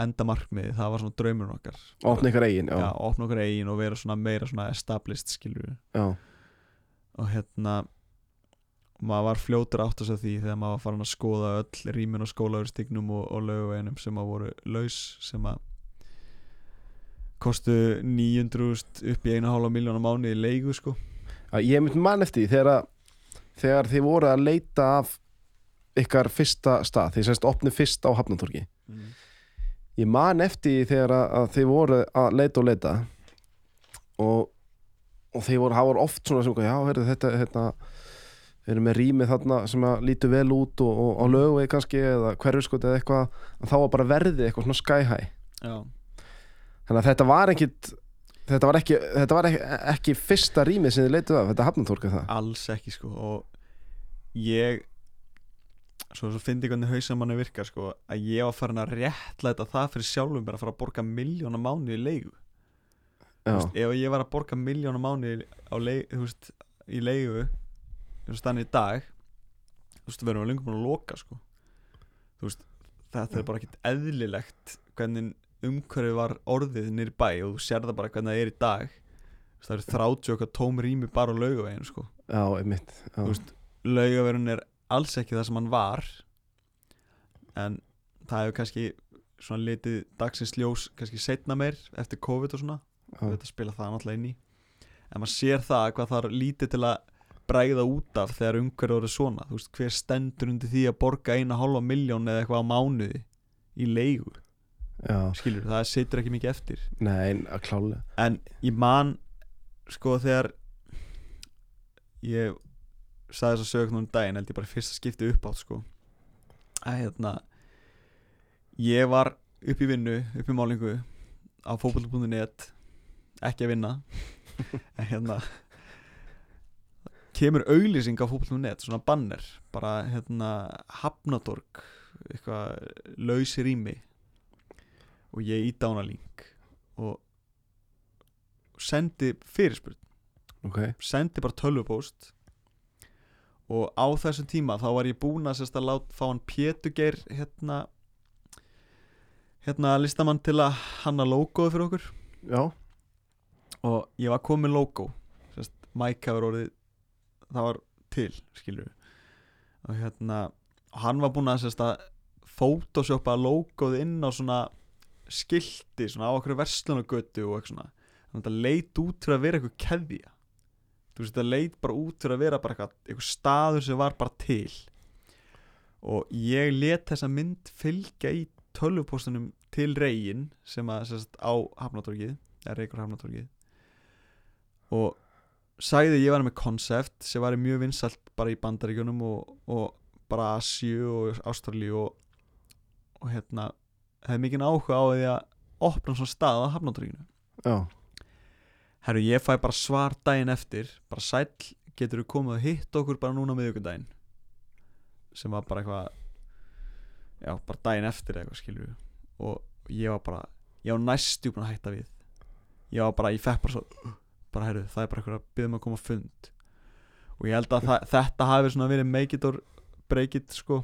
endamarkmiði, það var svona draumurinn okkar. Opna ykkur eigin, já, já, opna okkur eigin og vera svona meira svona established skilur já, og hérna maður var fljótur átt að segja því þegar maður var farin að skoða öll rýmin og skólaverstignum og, og löguveginum sem að voru laus sem að kostu 900.000 upp í 1,5 miljónar mánu í leigu sko Já, ég mynd mann eftir því þegar, að- þegar þið voru að leita af ykkar fyrsta stað þið sérst opni fyrst á Hafnatorgi mm. ég man eftir því þegar að, að þið voru að leita og leita og, og þið voru, það voru oft svona sem já, heyrðu, þetta, hérna við erum með rýmið þarna sem að lítu vel út og, og á lögvegi kannski eða hverfiskot eða eitthvað, að þá var bara verðið eitthvað svona sky high. Já, þannig að þetta var ekkit þetta var ekki, þetta var ekki, ekki fyrsta rýmið sem þið leituð af, þetta hafnatorka það? Alls ekki sko og ég svo, svo fyndi hvernig hausamanni virkar sko að ég var farin að réttlæta það fyrir sjálfum mér að fara að borga miljóna mánu í leigu. Þú já, veist, ef ég var að borga miljóna mánu þú í leigu þú veist, þannig í dag þú veist, við erum lengur búin að loka sko. Þú veist, þetta er bara ekkert eðlilegt hvernig umhverfið var orðið nýr bæ og þú sér það bara hvernig það er í dag. Það eru 30 okkar tóm rými bara á laugaveginu sko. Já, einmitt laugaverun er alls ekki það sem hann var en það hefur kannski svona litið dagsins ljós kannski setna meir eftir COVID og svona. Þetta spila það náttúrulega inn í. En maður sér það hvað það er lítið til að bræða út af þegar umhverju eru svona. Þú veist, hver stendur undir því að borga eina hálfa miljón eða eitthvað á mánuði í leigu, já, skilur, það situr ekki mikið eftir. Nei, að klálega. En ég man sko þegar ég sagði þess að sögna um daginn held ég bara fyrst að skipti upp átt sko að hérna ég var upp í vinnu upp í málingu á fótboll.net ekki að vinna. En hérna kemur auglýsing á fótboll.net svona banner bara hérna hafnatorg eitthvað lausi rými og ég hana link og sendi fyrirspurn. Ok, sendi bara tölvupóst og á þessum tíma þá var ég búinn að, sérst, að lát, fá hann Pétugeir hérna hérna listamann til að hanna logoðu fyrir okkur. Já, og ég var komið logo sérst, Mike hefur orðið það var til, skilur og hérna hann var búinn að, sérst, að photoshoppa logoð inn á svona skilti, svona á okkur verslunagötu og eitthvað svona. Þannig að þetta leit út fyrir að vera eitthvað keðja. Þú veist, þetta leit bara út fyrir að vera bara eitthvað, eitthvað staður sem var bara til. Og ég let þessa mynd fylgja í tölvupóstunum til reygin sem að sérst, á Hafnatorgið eða Reykur Hafnatorgið og sagði ég var með konsept sem var mjög vinsalt bara í bandaríkjunum og, og bara Asíu og Ástralíu og, og hérna hefði mikið áhuga á því að opna svona stað á Hafnatorginu já, Herru, ég fæ bara svar daginn eftir bara sæll, getur þú komið að hitta okkur bara núna á miðvikudaginn? Sem var bara eitthvað já, bara daginn eftir eitthvað skilur og ég var bara ég var næstu búin að hætta við. Ég var bara, ég fekk bara svo bara herru, það er bara eitthvað að byggja mig að koma á fund. Og ég held að það, þetta hafi svona verið make it or break it sko,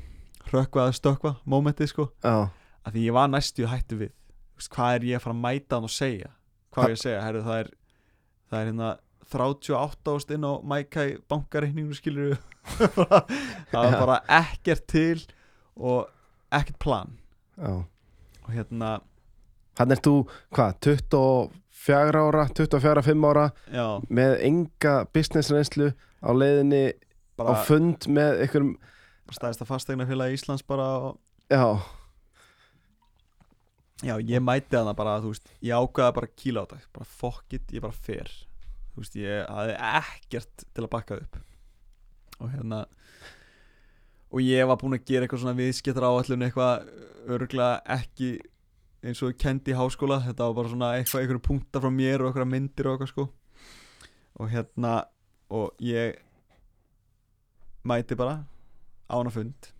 hrökkva eða stökkva momentið sko, já, að því ég var næstu hættu við, Þú veist, hvað er ég að fara að mæta hann og segja, hvað er ég að segja? Herru, það er, það er hérna 38 ást inn á Mækæ bankareikningu skilur það var bara ekkert til og ekkert plan. Já. Og hérna, Þannig ert þú, hvað, 24 ára, 24-5 ára já, með enga business reynslu á leiðinni á bara fund með einhverjum, stæðist að fastegna félagi Íslands bara og, já, já, ég mæti hana bara, þú veist, ég ákvaða bara að kýla á þetta, bara fuck it, ég bara fer. Þú veist, ég hafði ekkert til að bakka upp. Og hérna og ég var búinn að gera eitthvað svona viðskiptar áallun eitthvað örgulega ekki eins og kendi í háskóla. Þetta var bara svona eitthvað, einhverju punktar frá mér og einhverja myndir og eitthvað sko. Og hérna og ég mæti bara á hana fund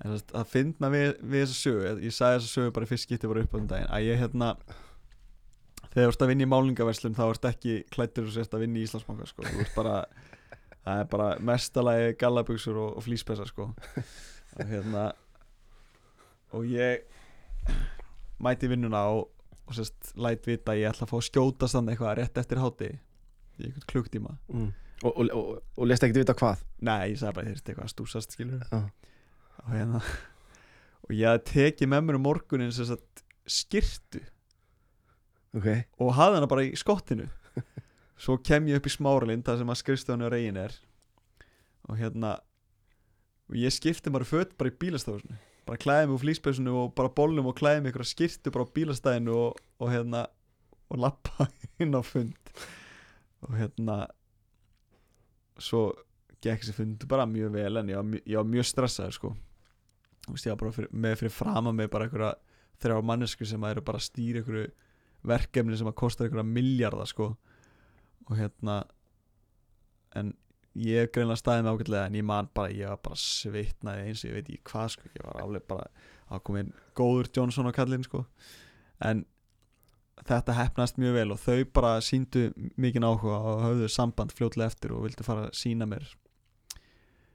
en þess að finna við, við þessa sögu ég sagði þessa sögu bara fyrst skipti bara upp á þessum daginn að ég hérna þegar þú ert að vinna í málingaverslun þá ert ekki klættur og sérst að vinna í Íslandsbanka sko. þú ert bara það er bara mestalagi gallabuxur og, og flýspesa sko. og hérna og ég mæti vinnuna og, og sérst læt vita að ég ætla að fá að skjóta stann eitthvað rétt eftir háti í einhvern klukktíma mm. og, og, lest ekkert vita hvað nei, ég sagði bara þeir eitthvað að stúsast skilur Já. Og hérna og ég tekið með mér um morgunin sem sagt skirtu ok, og hafði hana bara í skottinu. Svo kem ég upp í smáralind þar sem að skrifstofunni á regin er. Og hérna og ég skipti bara föt bara í bílastofusinu. Bara klæði mig úr flýspesunu og bara bollum og klæði mig ykkur skirtu bara á bílastæðinu og, og hérna og lappa inn á fund. Og hérna svo gekk þessi fundu bara mjög vel en ég var, mjög- ég var mjög stressaður sko veist, ég var bara fyrir, með fyrir frama með bara einhverja þrjá mannesku sem að eru bara að stýra einhverju verkefni sem að kosta einhverja miljardar sko. Og hérna en ég greinlega staðið með ágætlega en ég man bara, ég var bara svitnaði eins og ég veit ekki hvað sko, ég var alveg bara að koma inn góður Johnson á kallinn sko. En þetta hefnast mjög vel og þau bara síndu mikinn áhuga og höfðu samband fljótlega eftir og vildu fara að sína mér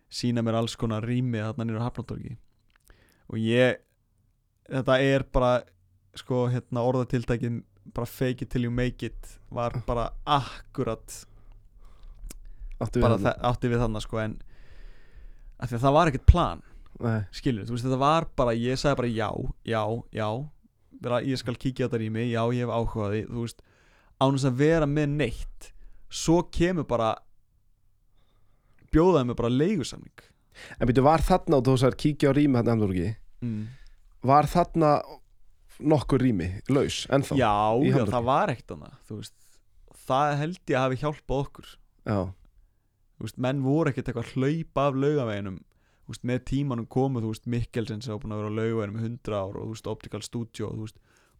sína mér alls konar rými þarna nýra hafnatorgi og ég þetta er bara sko hérna orðatiltækin bara fake it till you make it var bara akkurat áttu við átti við þannig sko en það var ekkert plan Nei, skilur, þú veist þetta var bara ég sagði bara já, já, já bara, ég skal kíkja á þetta í mig, já ég hef áhugaði þú veist, án þess að vera með neitt svo kemur bara bjóðaði mig bara leigusamning en byrju, var þarna og þú sagðir kíkja á rými þarna Hamburgi mm. var þarna nokkur rými, laus, ennþá já, já, það var ekkert veist, það held ég að hafi hjálpað okkur. Já, þú veist, menn voru ekkert eitthvað að hlaupa af laugaveginum. Þú veist, með tímanum komu Mikkelsen sem var búin að vera á laugaveginum í 100 ár og þú veist, Optical Studio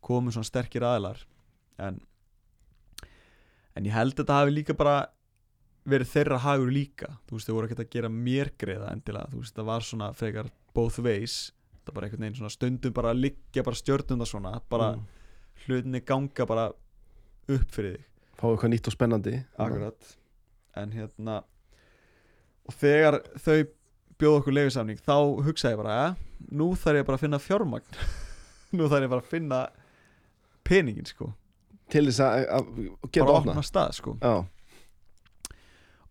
komu svona sterkir aðilar. En en ég held að þetta hafi líka bara verið þeirra hagur líka. Þú veist, þau voru ekkert að gera mér greiða endilega. Þú veist, það var svona frekar both ways. Það bara einhvern veginn svona stundum bara að liggja bara stjörnum það svona, bara mm. hlutinni ganga bara upp fyrir þig. Fá eitthvað nýtt og spennandi. Akkurat. En hérna Og þegar þau bjóðu okkur leifisamning Þá hugsaði ég bara ja, Nú þarf ég bara að finna fjármagn. Nú þarf ég bara að finna Peningin sko. Til þess að, að geta Bara að opna opna stað sko. Já,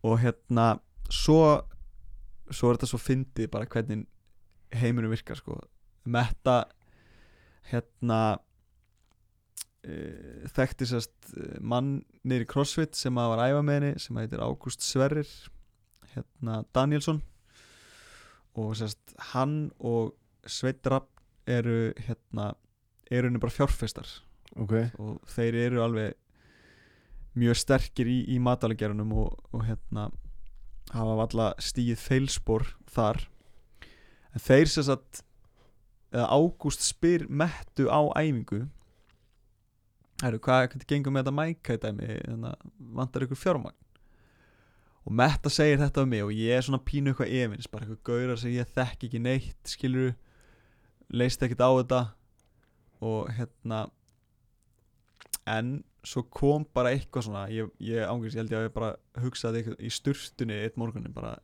Og hérna Svo Svo er þetta svo fyndið bara hvernig Heiminum virkar sko. Metta Hérna uh, Þekkti sérst eh, mann í CrossFit sem að var æfa með henni sem að heitir Ágúst Sverrir hérna Danielsson. Og sérst hann og Sveit Rapp eru hérna eru henni bara fjárfestar. Ok. Og þeir eru alveg mjög sterkir í, í matalagerunum og, og hérna hafa valla stíð feilspor þar. En þeir sem sagt Ágúst spyr mettu á æfingu. Heru, hvað, hvernig gengur með þetta dæmi? Þannig að vantar ykkur fjármagn? Og Metta segir þetta um mig og ég er svona pínu eitthvað efins bara eitthvað gaurar sem ég þekk ekki neitt skilur leist ekkert á þetta. Og hérna en svo kom bara eitthvað svona ég, ég ángriðs, ég held ég að ég bara hugsaði í sturtunni eitt morgunin bara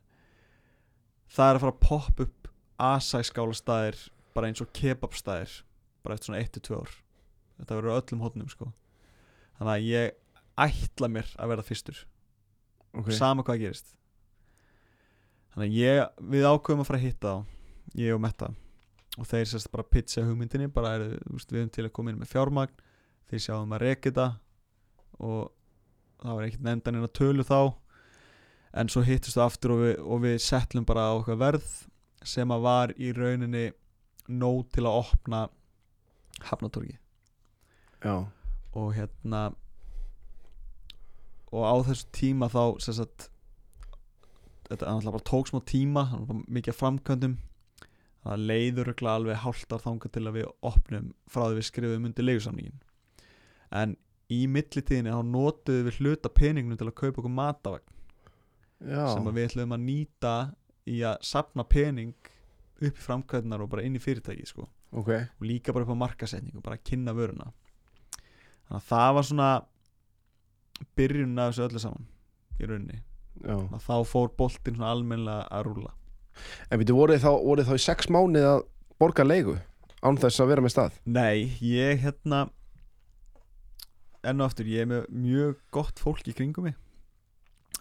það er að fara að poppa upp asæskála staðir bara eins og kebabstaðir bara eftir svona 1-2 ár. Þetta verður á öllum hótnum sko. Þannig að ég ætla mér að verða fyrstur. Ok, sama hvað gerist. Þannig að ég, við ákveðum að fara að hitta þá ég og Metta. Og þeir sérst bara pitcha hugmyndinni bara er, úst, við erum til að koma inn með fjármagn þeir sjáum að reki þetta og það var ekkert nefndan inn að tölu þá. En svo hittust við aftur og við, og við settlum bara á okkar verð sem að var í rauninni nóg til að opna hafnatorgi já, og hérna og á þessu tíma þá sagt þetta er náttúrulega bara tók smá tíma það var mikið framkvæmdum. Það leiður alveg hálftar þangað til að við opnum frá því við skrifum undir leigusamningin en í millitíðinni þá notuðum við hluta peningnum til að kaupa okkur matavagn. Já. Sem við ætlum að nýta í að sapna pening upp í framkvæmdunar og bara inn í fyrirtæki sko. Ok, og líka bara upp á markasetningu bara að kynna vöruna. Þannig að það var svona byrjun af þessu öllu saman í rauninni. Þá fór boltinn svona almennilega að rúla en byrju, voruð þá, voruð þá í sex mánuð að borga leigu án þess að vera með stað? Nei, ég hérna enn og aftur, ég er með mjög gott fólk í kringum mig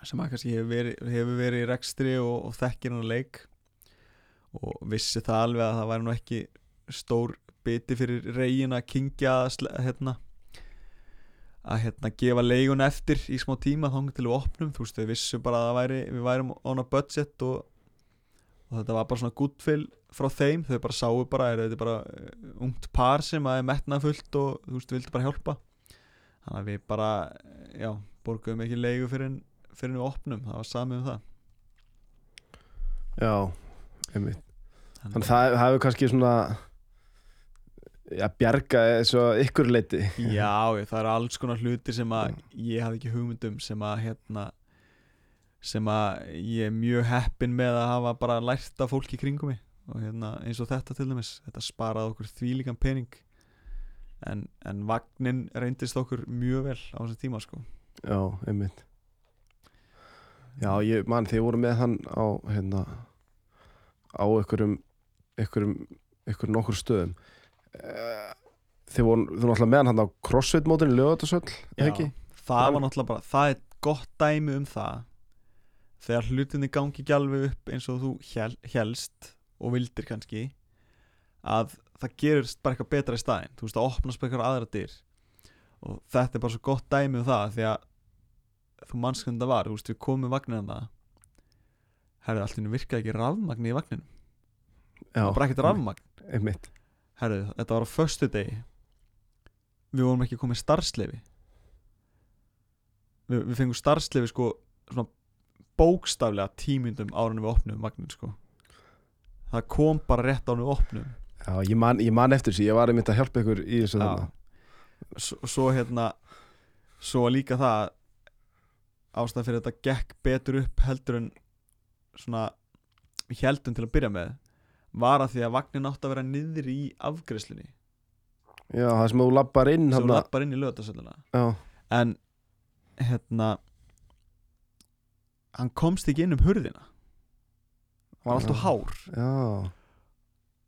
sem að kannski hefur verið, hefur verið í rekstri og, og þekkir hann að leik. Og vissi það alveg að það væri nú ekki stór biti fyrir reygin að kingja hérna að hérna gefa leigun eftir í smá tíma þá til við opnum, þú veist, við vissum bara að væri, við værum on a budget og, og þetta var bara svona gúttfyll frá þeim, þau bara sáu bara er þetta bara uh, ungt par sem að er metnað fullt og þú veist, vildi bara hjálpa þannig að við bara, já, borguðum ekki leigu fyrir, fyrir við opnum, það var samið um það. Já, einmitt. Þannig það, það hefur kannski svona Já, bjarga þessu að ykkur leiti Já, það eru alls konar hlutir sem að ég hafði ekki hugmyndum sem að hérna sem að ég er mjög heppin með að hafa bara lært af fólki kringum mig. Og hérna eins og þetta til dæmis þetta sparaði okkur þvílíkan pening en, en vagnin reyndist okkur mjög vel á þessum tíma sko. Já, einmitt. Já, ég man þegar ég voru með hann á hérna á ykkurum ykkurum, ykkurum nokkur stöðum. Eh, Þið voru, þú náttúrulega með hann á crossfit mótinu lögatarsöll, ekki? það var náttúrulega bara, það er gott dæmi um það. Þegar hlutinni gangi ekki alveg upp eins og þú hel, helst og vildir kannski að það gerist bara eitthvað betra í staðinn. Þú veist að opnast bara eitthvað aðra dyr. Og þetta er bara svo gott dæmi um það því að þú manns hvernig það var. Þú veist við komum vagnin það herrið allt í hennu virkaði ekki rafmagni í vagninum. Já, það var bara ekkert rafmagn. Einmitt. Herrið þetta var á föstu degi við vorum ekki komið starfslefi við, við fengum starfslefi sko svona bókstaflega tímyndum ára en við opnum vagnin sko. Það kom bara rétt en við opnum Já, ég man, ég man eftir þessi, ég var einmitt að hjálpa ykkur í þessu Já. þarna. Svo, svo hérna svo líka það ástæð fyrir þetta gekk betur upp heldur en svona heldum til að byrja með var að því að vagnin átti að vera niður í afgreiðslunni. Já, það sem þú lappar inn sem hann hún lappar inn í lögatarsölluna Já, en hérna hann komst ekki inn um hurðina. Hann var alltaf Já. hár. Já,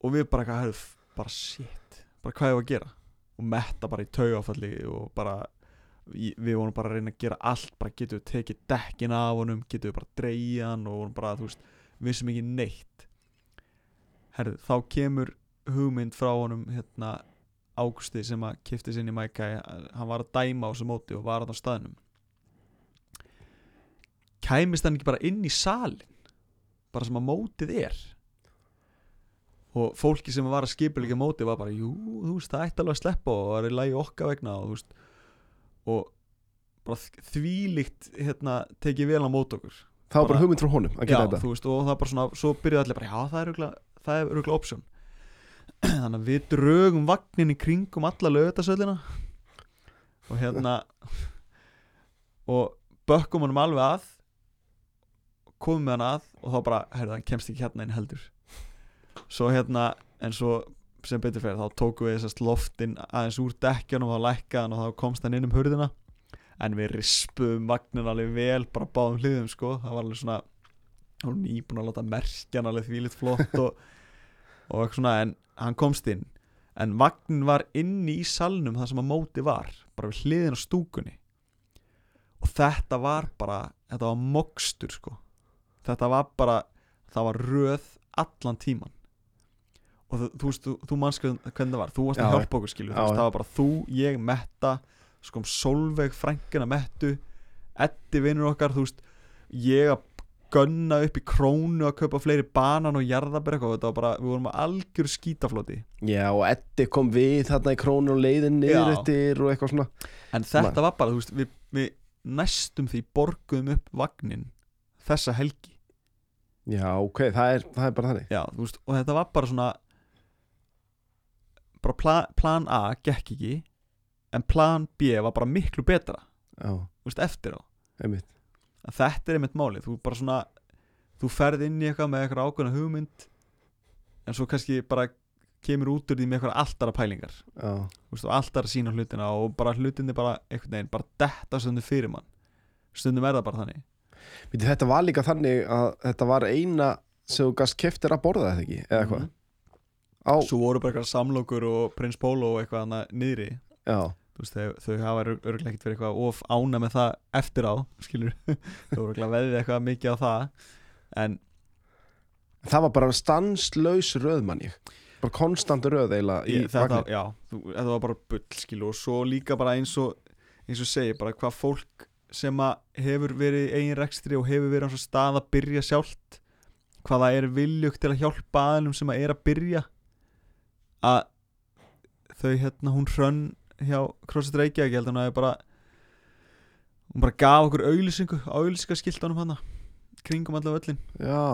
og við bara eitthvað hefðu bara shit, bara hvað ég var að gera? Og metta bara í taugafalli og bara við vorum bara að reyna að gera allt. Bara getum við tekið dekkin af honum? Getum við bara dreigja hann? Og vorum bara þú veist, vissum ekki neitt. Herðu, þá kemur hugmynd frá honum hérna Ágústi sem að kifti sinni Mækæ hann var að dæma á þessu móti og var að á staðnum. Kæmist hann ekki bara inn í salin bara sem að mótið er og fólki sem var að skipulega mótið var bara, jú, þú veist, það ætti alveg að sleppa og það er í lagi okkar vegna og þú veist. Og bara þvílíkt hérna, tekið vel á mót okkur. Það var bara Bara- hugmynd frá honum að gera þetta. veist, og það bara svona svo byrjuði allir bara, já, það er örugglega- það er örgulega option. Þannig að við drögum vagnin í kringum alla lögutasöllina og hérna og bökkum honum alveg að komum með hann að og þá bara, heyrðu, hann kemst ekki hérna inn heldur svo hérna en svo sem betur fyrir þá tókum við þessast loftin aðeins úr dekkjunum og þá lækkaðan og þá komst hann inn um hurðina. En við rispum vagnin alveg vel bara báðum hliðum sko. Það var alveg svona hún var nýbúin að láta merkja hann alveg þvílitt flott og, og eitthvað svona en hann komst inn. En vagnin var inni í salnum þar sem að móti var bara við hliðin á stúkunni. Og þetta var bara þetta var mokstur sko. Þetta var bara það var röð allan tíman og þú, þú þú, þú manns hvernig það var. Þú varst að Já. hjálpa okkur já. það var bara þú, ég, Metta sko um Solveig, frængina Mettu Eddi vinnur okkar veist, ég að gunna upp í krónu að kaupa fleiri banan og jarðabir eitthvað, þetta var bara, við vorum að algjör skítafloti. Já, og Eddi kom við þarna í krónu og leiðin niður eftir og eitthvað svona. En þetta var bara, þú veist, við, við næstum því borguðum upp vagnin þessa helgi. Já, ok, það er, það er bara þannig. Já, þú veist, og þetta var bara svona bara plan, plan A gekk ekki en plan B var bara miklu betra. Þú veist, eftir á. Einmitt. Þetta er einmitt málið, þú bara svona þú ferð inn í eitthvað með eitthvað ákveðna hugmynd en svo kannski bara kemur út úr því með eitthvað alltara pælingar. Þú veist, alltara sína hlutina og bara hlutinni bara einhvern veginn, bara detta stundum fyrir mann. Stundum er það bara þannig. Þetta var líka þannig að þetta var eina sem þú gast keftir að borða þetta ekki? Eða hvað Mhm. Á, svo voru bara eitthvað samlokur og prins Pólo og eitthvað hana niðri. Veist, þau, þau hafa örgulega ekkert verið eitthvað of ána með það eftir á skilur, þau voru örgulega veðið eitthvað mikið á það. En það var bara stanslaus röð mann ég. Bara konstant röð eiginlega í vagnin já, þú, þetta var bara bull skilur, og svo líka bara eins og eins og segi, bara hvað fólk sem að hefur verið eigin rekstri og hefur verið á svo stað að byrja sjálft hvað það er viljugt til að hjálpa aðlum sem að er að byrja að þau hérna hún hrönn hjá CrossFit Reykjavík ég held að hún hafi bara hún bara gaf okkur auðlýsingu auðlýsingaskiltunum hana kringum allavega öllin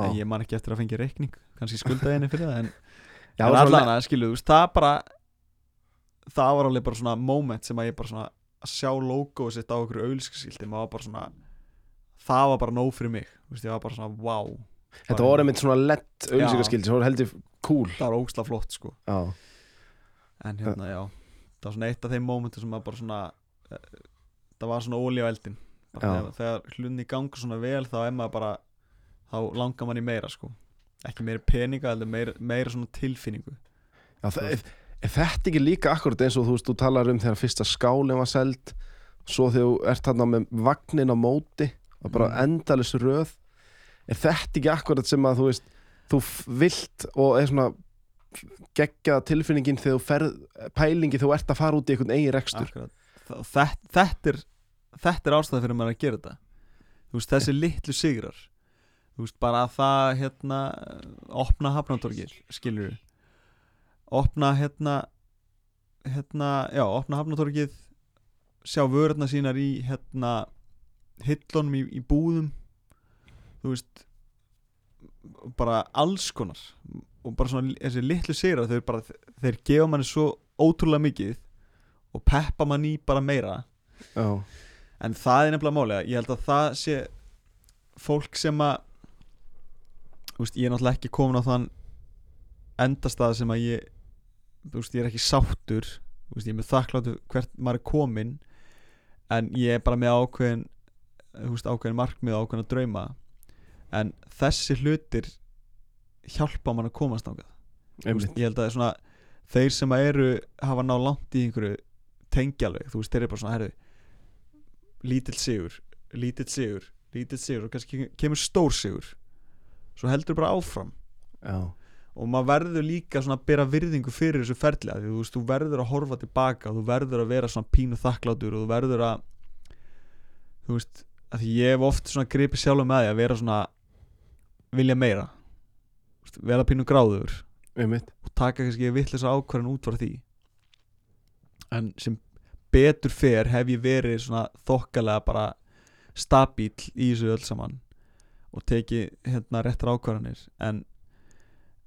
en ég man ekki eftir að fengja reikning kannski skuldaði henni fyrir það en, já en að skilu þú veist, það bara það var alveg bara svona moment sem að ég bara svona að sjá logoið sitt á okkur auðlýsingaskilti maður var bara svona það var bara nóg fyrir mig veist, ég var bara svona wow þetta voru einmitt svona lett auðlýsingaskildi sem voru heldur cool. Það var ógslag flott sko. Já, en hérna já. Það var svona eitt af þeim momentum sem að bara svona eh, það var svona ólí á eldin þegar, þegar hlunni gangur svona vel þá er maður bara þá langar mann í meira sko. Ekki meira peninga heldur meira, meira svona tilfinningu. Já það, er, þetta ekki líka akkurat eins og þú veist, þú talar um þegar fyrsta skálinn var seld svo þegar þú ert þarna með vagnin á móti og bara Mm. endalus röð er þetta ekki akkurat sem að þú veist þú vilt og er svona geggja tilfinningin þegar þú ferð pælingi þú ert að fara út í einhvern eigin rekstur? Þetta, þetta er þetta er ástæða fyrir maður að gera þetta. Veist þessi litlu sigrar. Veist bara að það hérna opna hafnatorgir skilur opna hérna hérna, já, opna hafnatorgið sjá vörðna sínar í hérna hillunum í, í búðum þú veist bara alls konar. Og bara svona þessi litlu sigrar þeir bara, þeir gefa manni svo ótrúlega mikið og peppa mann í bara meira. Já, en það er nefnilega málega ég held að það sé fólk sem að veist, ég er náttúrulega ekki komin á þann endastað sem að ég veist, ég er ekki sáttur. Veist, ég er með þakkláttu hvert maður er komin en ég er bara með ákveðin ákveðin markmið og ákveðin að drauma en þessi hlutir hjálpa mann að komast einmitt. ég held að er svona þeir sem eru hafa ná langt í einhverju tengjalveg, þú veist, þeir eru bara svona herru, lítill sigur lítill sigur, lítill sigur. Og kannski kemur stór sigur. Svo heldur bara áfram. Já, og maður verður líka svona að bera virðingu fyrir þessu ferli að því, þú veist, þú verður að horfa tilbaka þú verður að vera svona pínu þakklátur og þú verður að þú veist, að ég hef oft svona gripið sjálf með því að vera svona vilja meira. Vera pínu gráður einmitt. Og taka kannski vittlisa ákvarðan út frá því. En sem betur fer hef ég verið svona þokkalega bara stabíl í þessu öll saman. Og teki hérna réttar ákvarðanir. En,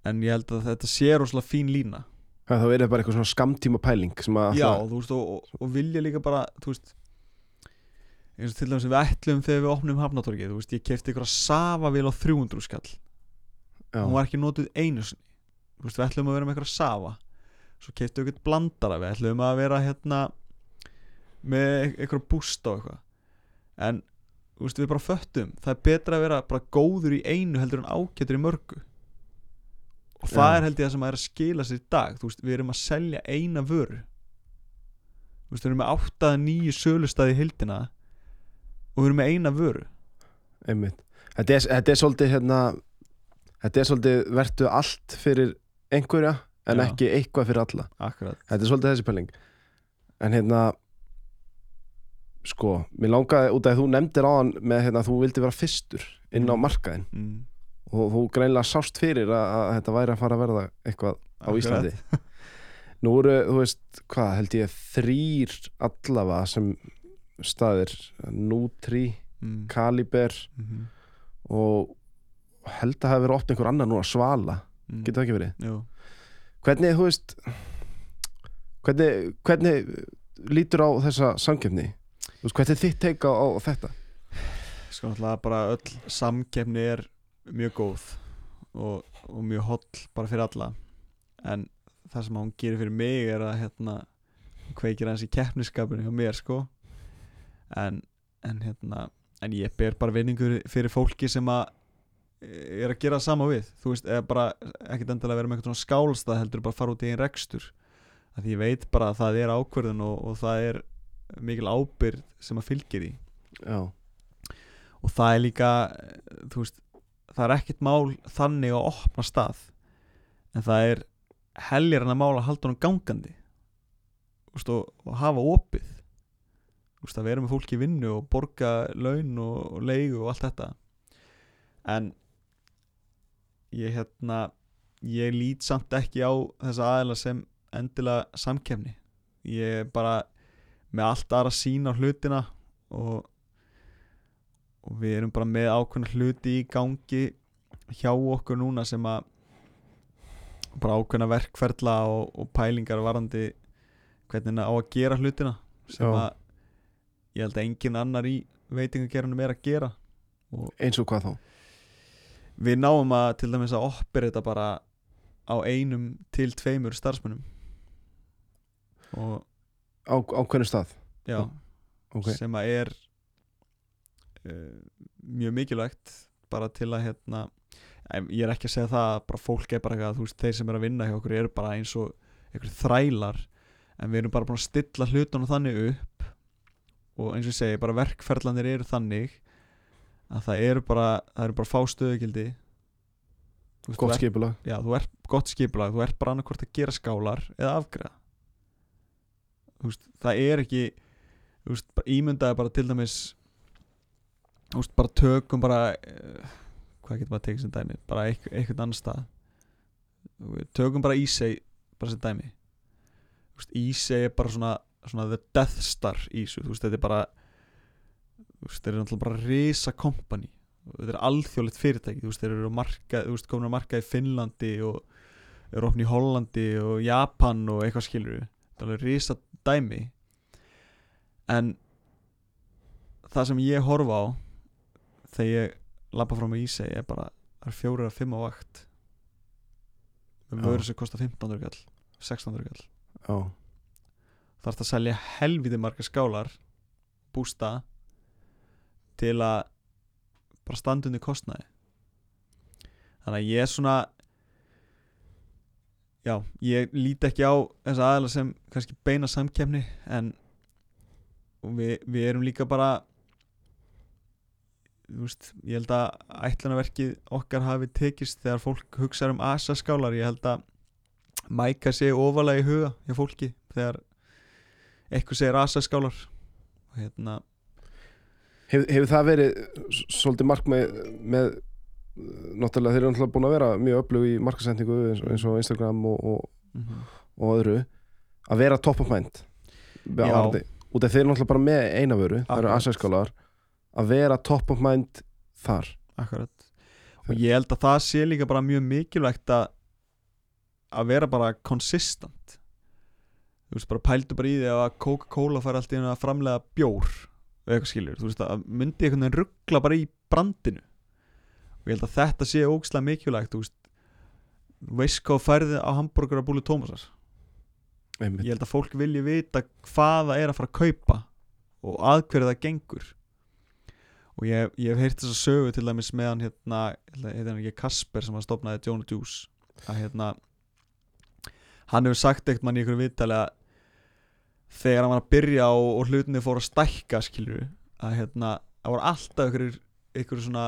en ég held að þetta sé rosalega fín lína. Þá er það bara eitthvað svona skamtíma pæling já, alltaf- þú veist, og, og, og vilja líka bara þú veist eins og til dæmis við ætlum þegar við opnum hafnatorgið, þú veist, ég kefti ykkur að safa vil á 300 skall. Já, hún var ekki notuð einu sinni. Þú veist, við ætlum að vera með eitthvað að safa. Svo við eitthvað blandara við ætlum að vera hérna með eitthvað búst á eitthvað. En þú veist, við bara föttum það er betra að vera bara góður í einu heldur en ágætur í mörgu. Og það Já. er held ég það sem er að skila sér í dag. Þú veist, við erum að selja eina vöru. Þú veist, við erum með áttaða nýju sölustæði í hildina og við erum með eina vöru einmitt þetta er, þetta er svolítið hérna þetta er svolítið vertu allt fyrir einhverja en Já. ekki eitthvað fyrir alla akkurat þetta er svolítið þessi pæling en hérna sko, mér langaði út af að þú nefndir áðan með hérna þú vildi vera fyrstur inn á Mm. markaðin mm. og þú greinlega sást fyrir að, að þetta væri að fara að verða eitthvað á Akkurat. Íslandi nú eru, þú veist, hvað held ég þrýr allavega sem staðir. Nutri, mm. Kaliber mm og held að hafa verið opn einhver annar núna, Svala, mm. getur það ekki verið? Jú. hvernig, þú veist hvernig, hvernig lítur á þessa veist, hvernig er þitt teika á, á þetta? Sko náttúrulega bara öll samkeppni er mjög góð og, og mjög holl bara fyrir alla. En það sem hún gerir fyrir mig er að hérna hún kveikir hans í keppniskapinu hjá mér sko en, en hérna en ég ber bara vinningur fyrir fólki sem að er að gera sama við. Þú veist, eða bara ekkert endilega vera með eitthvað svona skálstað heldur bara fara út í einn rekstur. Að því ég veit bara að það er ákvörðun og, og það er mikil ábyrð sem að fylgir því. Já, og það er líka eh, þú veist, það er ekkert mál þannig að opna stað. En það er heljar en að mála að halda honum gangandi. Veist, og, og hafa opið veist, að vera með fólki í vinnu og borga laun og, og leigu og allt þetta en ég hérna ég lít samt ekki á þessa aðeila sem endilega samkefni ég er bara með allt aðra sín á hlutina og og við erum bara með ákveðna hluti í gangi hjá okkur núna sem að bara ákveðna verkferla og, og pælingar varandi hvernig á að gera hlutina sem Já. að ég held að engin annar í veitingagerunum er að gera. Og eins og hvað þá? Við náum að til dæmis að operita bara á einum til tveimur starfsmunum og á, á hvernig stað? Já, ok, sem að er uh, mjög mikilvægt bara til að hérna ég er ekki að segja það að bara fólk er bara eitthvað, þú veist, þeir sem er að vinna hjá okkur eru bara eins og einhverjum þrælar en við erum bara búin að stilla hlutunum þannig upp og eins og ég segi, bara verkferðlanir eru þannig að það eru bara það eru bara fá stöðugildi. Veist, gott skipulag. Já, þú ert gott skipulag, þú ert bara annarkvort að gera skálar eða afgreða þú veist, það er ekki þú veist, bara ímyndaði bara til dæmis þú veist, bara tökum bara uh, hvað getur maður að tekið sem dæmi? Bara eitthvað, eitthvað annar stað. Tökum bara Ísei bara sem dæmi. Þú veist, Ísei er bara svona, svona the death star í þessu, þú veist, þetta er bara þú veist, þetta er náttúrulega bara risa kompani þetta er alþjóðlegt fyrirtæki þú veist, þeir eru að marka, þú veist, komin að marka í Finnlandi og eru opni í Hollandi og Japan og eitthvað skilur þetta er alveg risa dæmi en það sem ég horfa á þegar ég lappa frá mig í seg er bara það er fjórir að fimm á vakt. Með Já. vörur sem kostar 1500 kall 1600 kall. Já, þarf það að selja helviti marga skálar bústa til að bara standa undir kostnaði. Þannig að ég er svona já, ég líti ekki á þessa aðeila sem kannski beina samkefni en við, við erum líka bara þú veist, ég held að ætlunarverkið okkar hafi tekist þegar fólk hugsa um asa skálar. Ég held að mæka sig ofalega í huga hjá fólki þegar eitthvað segir asa skálar og hérna Hef, hefur það verið svolítið mark með, með náttúrulega þeir eru náttúrulega búin að vera mjög öflug í markasendingu eins, og- eins og Instagram og, og, mhm. og öðru. Að vera top of mind. Út af þeir eru náttúrulega bara með eina vöru, það eru Akkurat. asæskálar að vera top of mind þar. Akkurat. Og ég held að það sé líka bara mjög mikilvægt að að vera bara konsistent þú veist bara pældu bara í því að Coca-Cola fær allt í einu að framlega bjór eða eitthvað skilur, þú veist að myndi einhvern veginn ruggla bara í brandinu og ég held að þetta sé ógislega mikilvægt þú veist, veist hvað færði á hambúrgar að búlu Tómasar ég held að fólk vilji vita hvað það er að fara að kaupa og að hverju það gengur og ég, ég hef heyrt þess að sögu til dæmis með hann hérna, heitir hann ekki Kasper sem hann stopnaði Jonah Juice að hérna hann hefur sagt eitt mann í ykkur viðtali að þegar hann var að byrja og, og hlutinni fór að stækka skilur að hérna, það voru alltaf ykkur, ykkur svona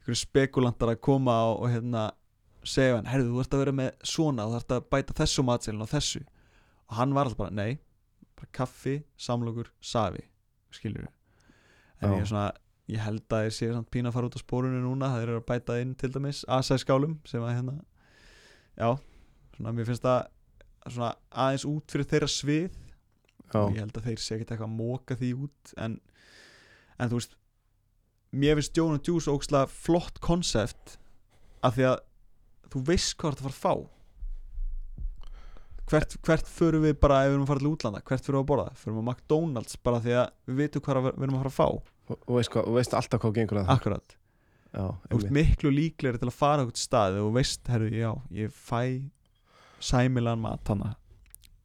ykkur spekulantar að koma og, og hérna segja hann, herðu þú ert að vera með svona þú ert að bæta þessu matselin og þessu og hann var alltaf bara, nei bara kaffi, samlokur, safi skilur en Já. ég er svona ég held að ég sé samt pína að fara út á spórunu núna það eru að bæta inn til dæmis asæskálum sem að hérna já, svona mér finnst það svona aðeins út fyrir þeirra svið. Já, og ég held að þeir sé ekkert eitthvað að móka því út en, en þú veist mér finnst Jón og Juice ógslag flott konsept af því að þú veist hvað þú ert að fara að fá. Hvert, hvert förum við bara ef við erum að fara til útlanda, hvert förum við að borða? Förum við á McDonalds bara því að við veitum hvað við erum að fara að fá? Og, og, veist hvað, og veist alltaf hvað gengur að það. Akkurat, Já, þú ert miklu líklegri til að fara út stað og veist, herru, já, ég fæ sæmilan mat hana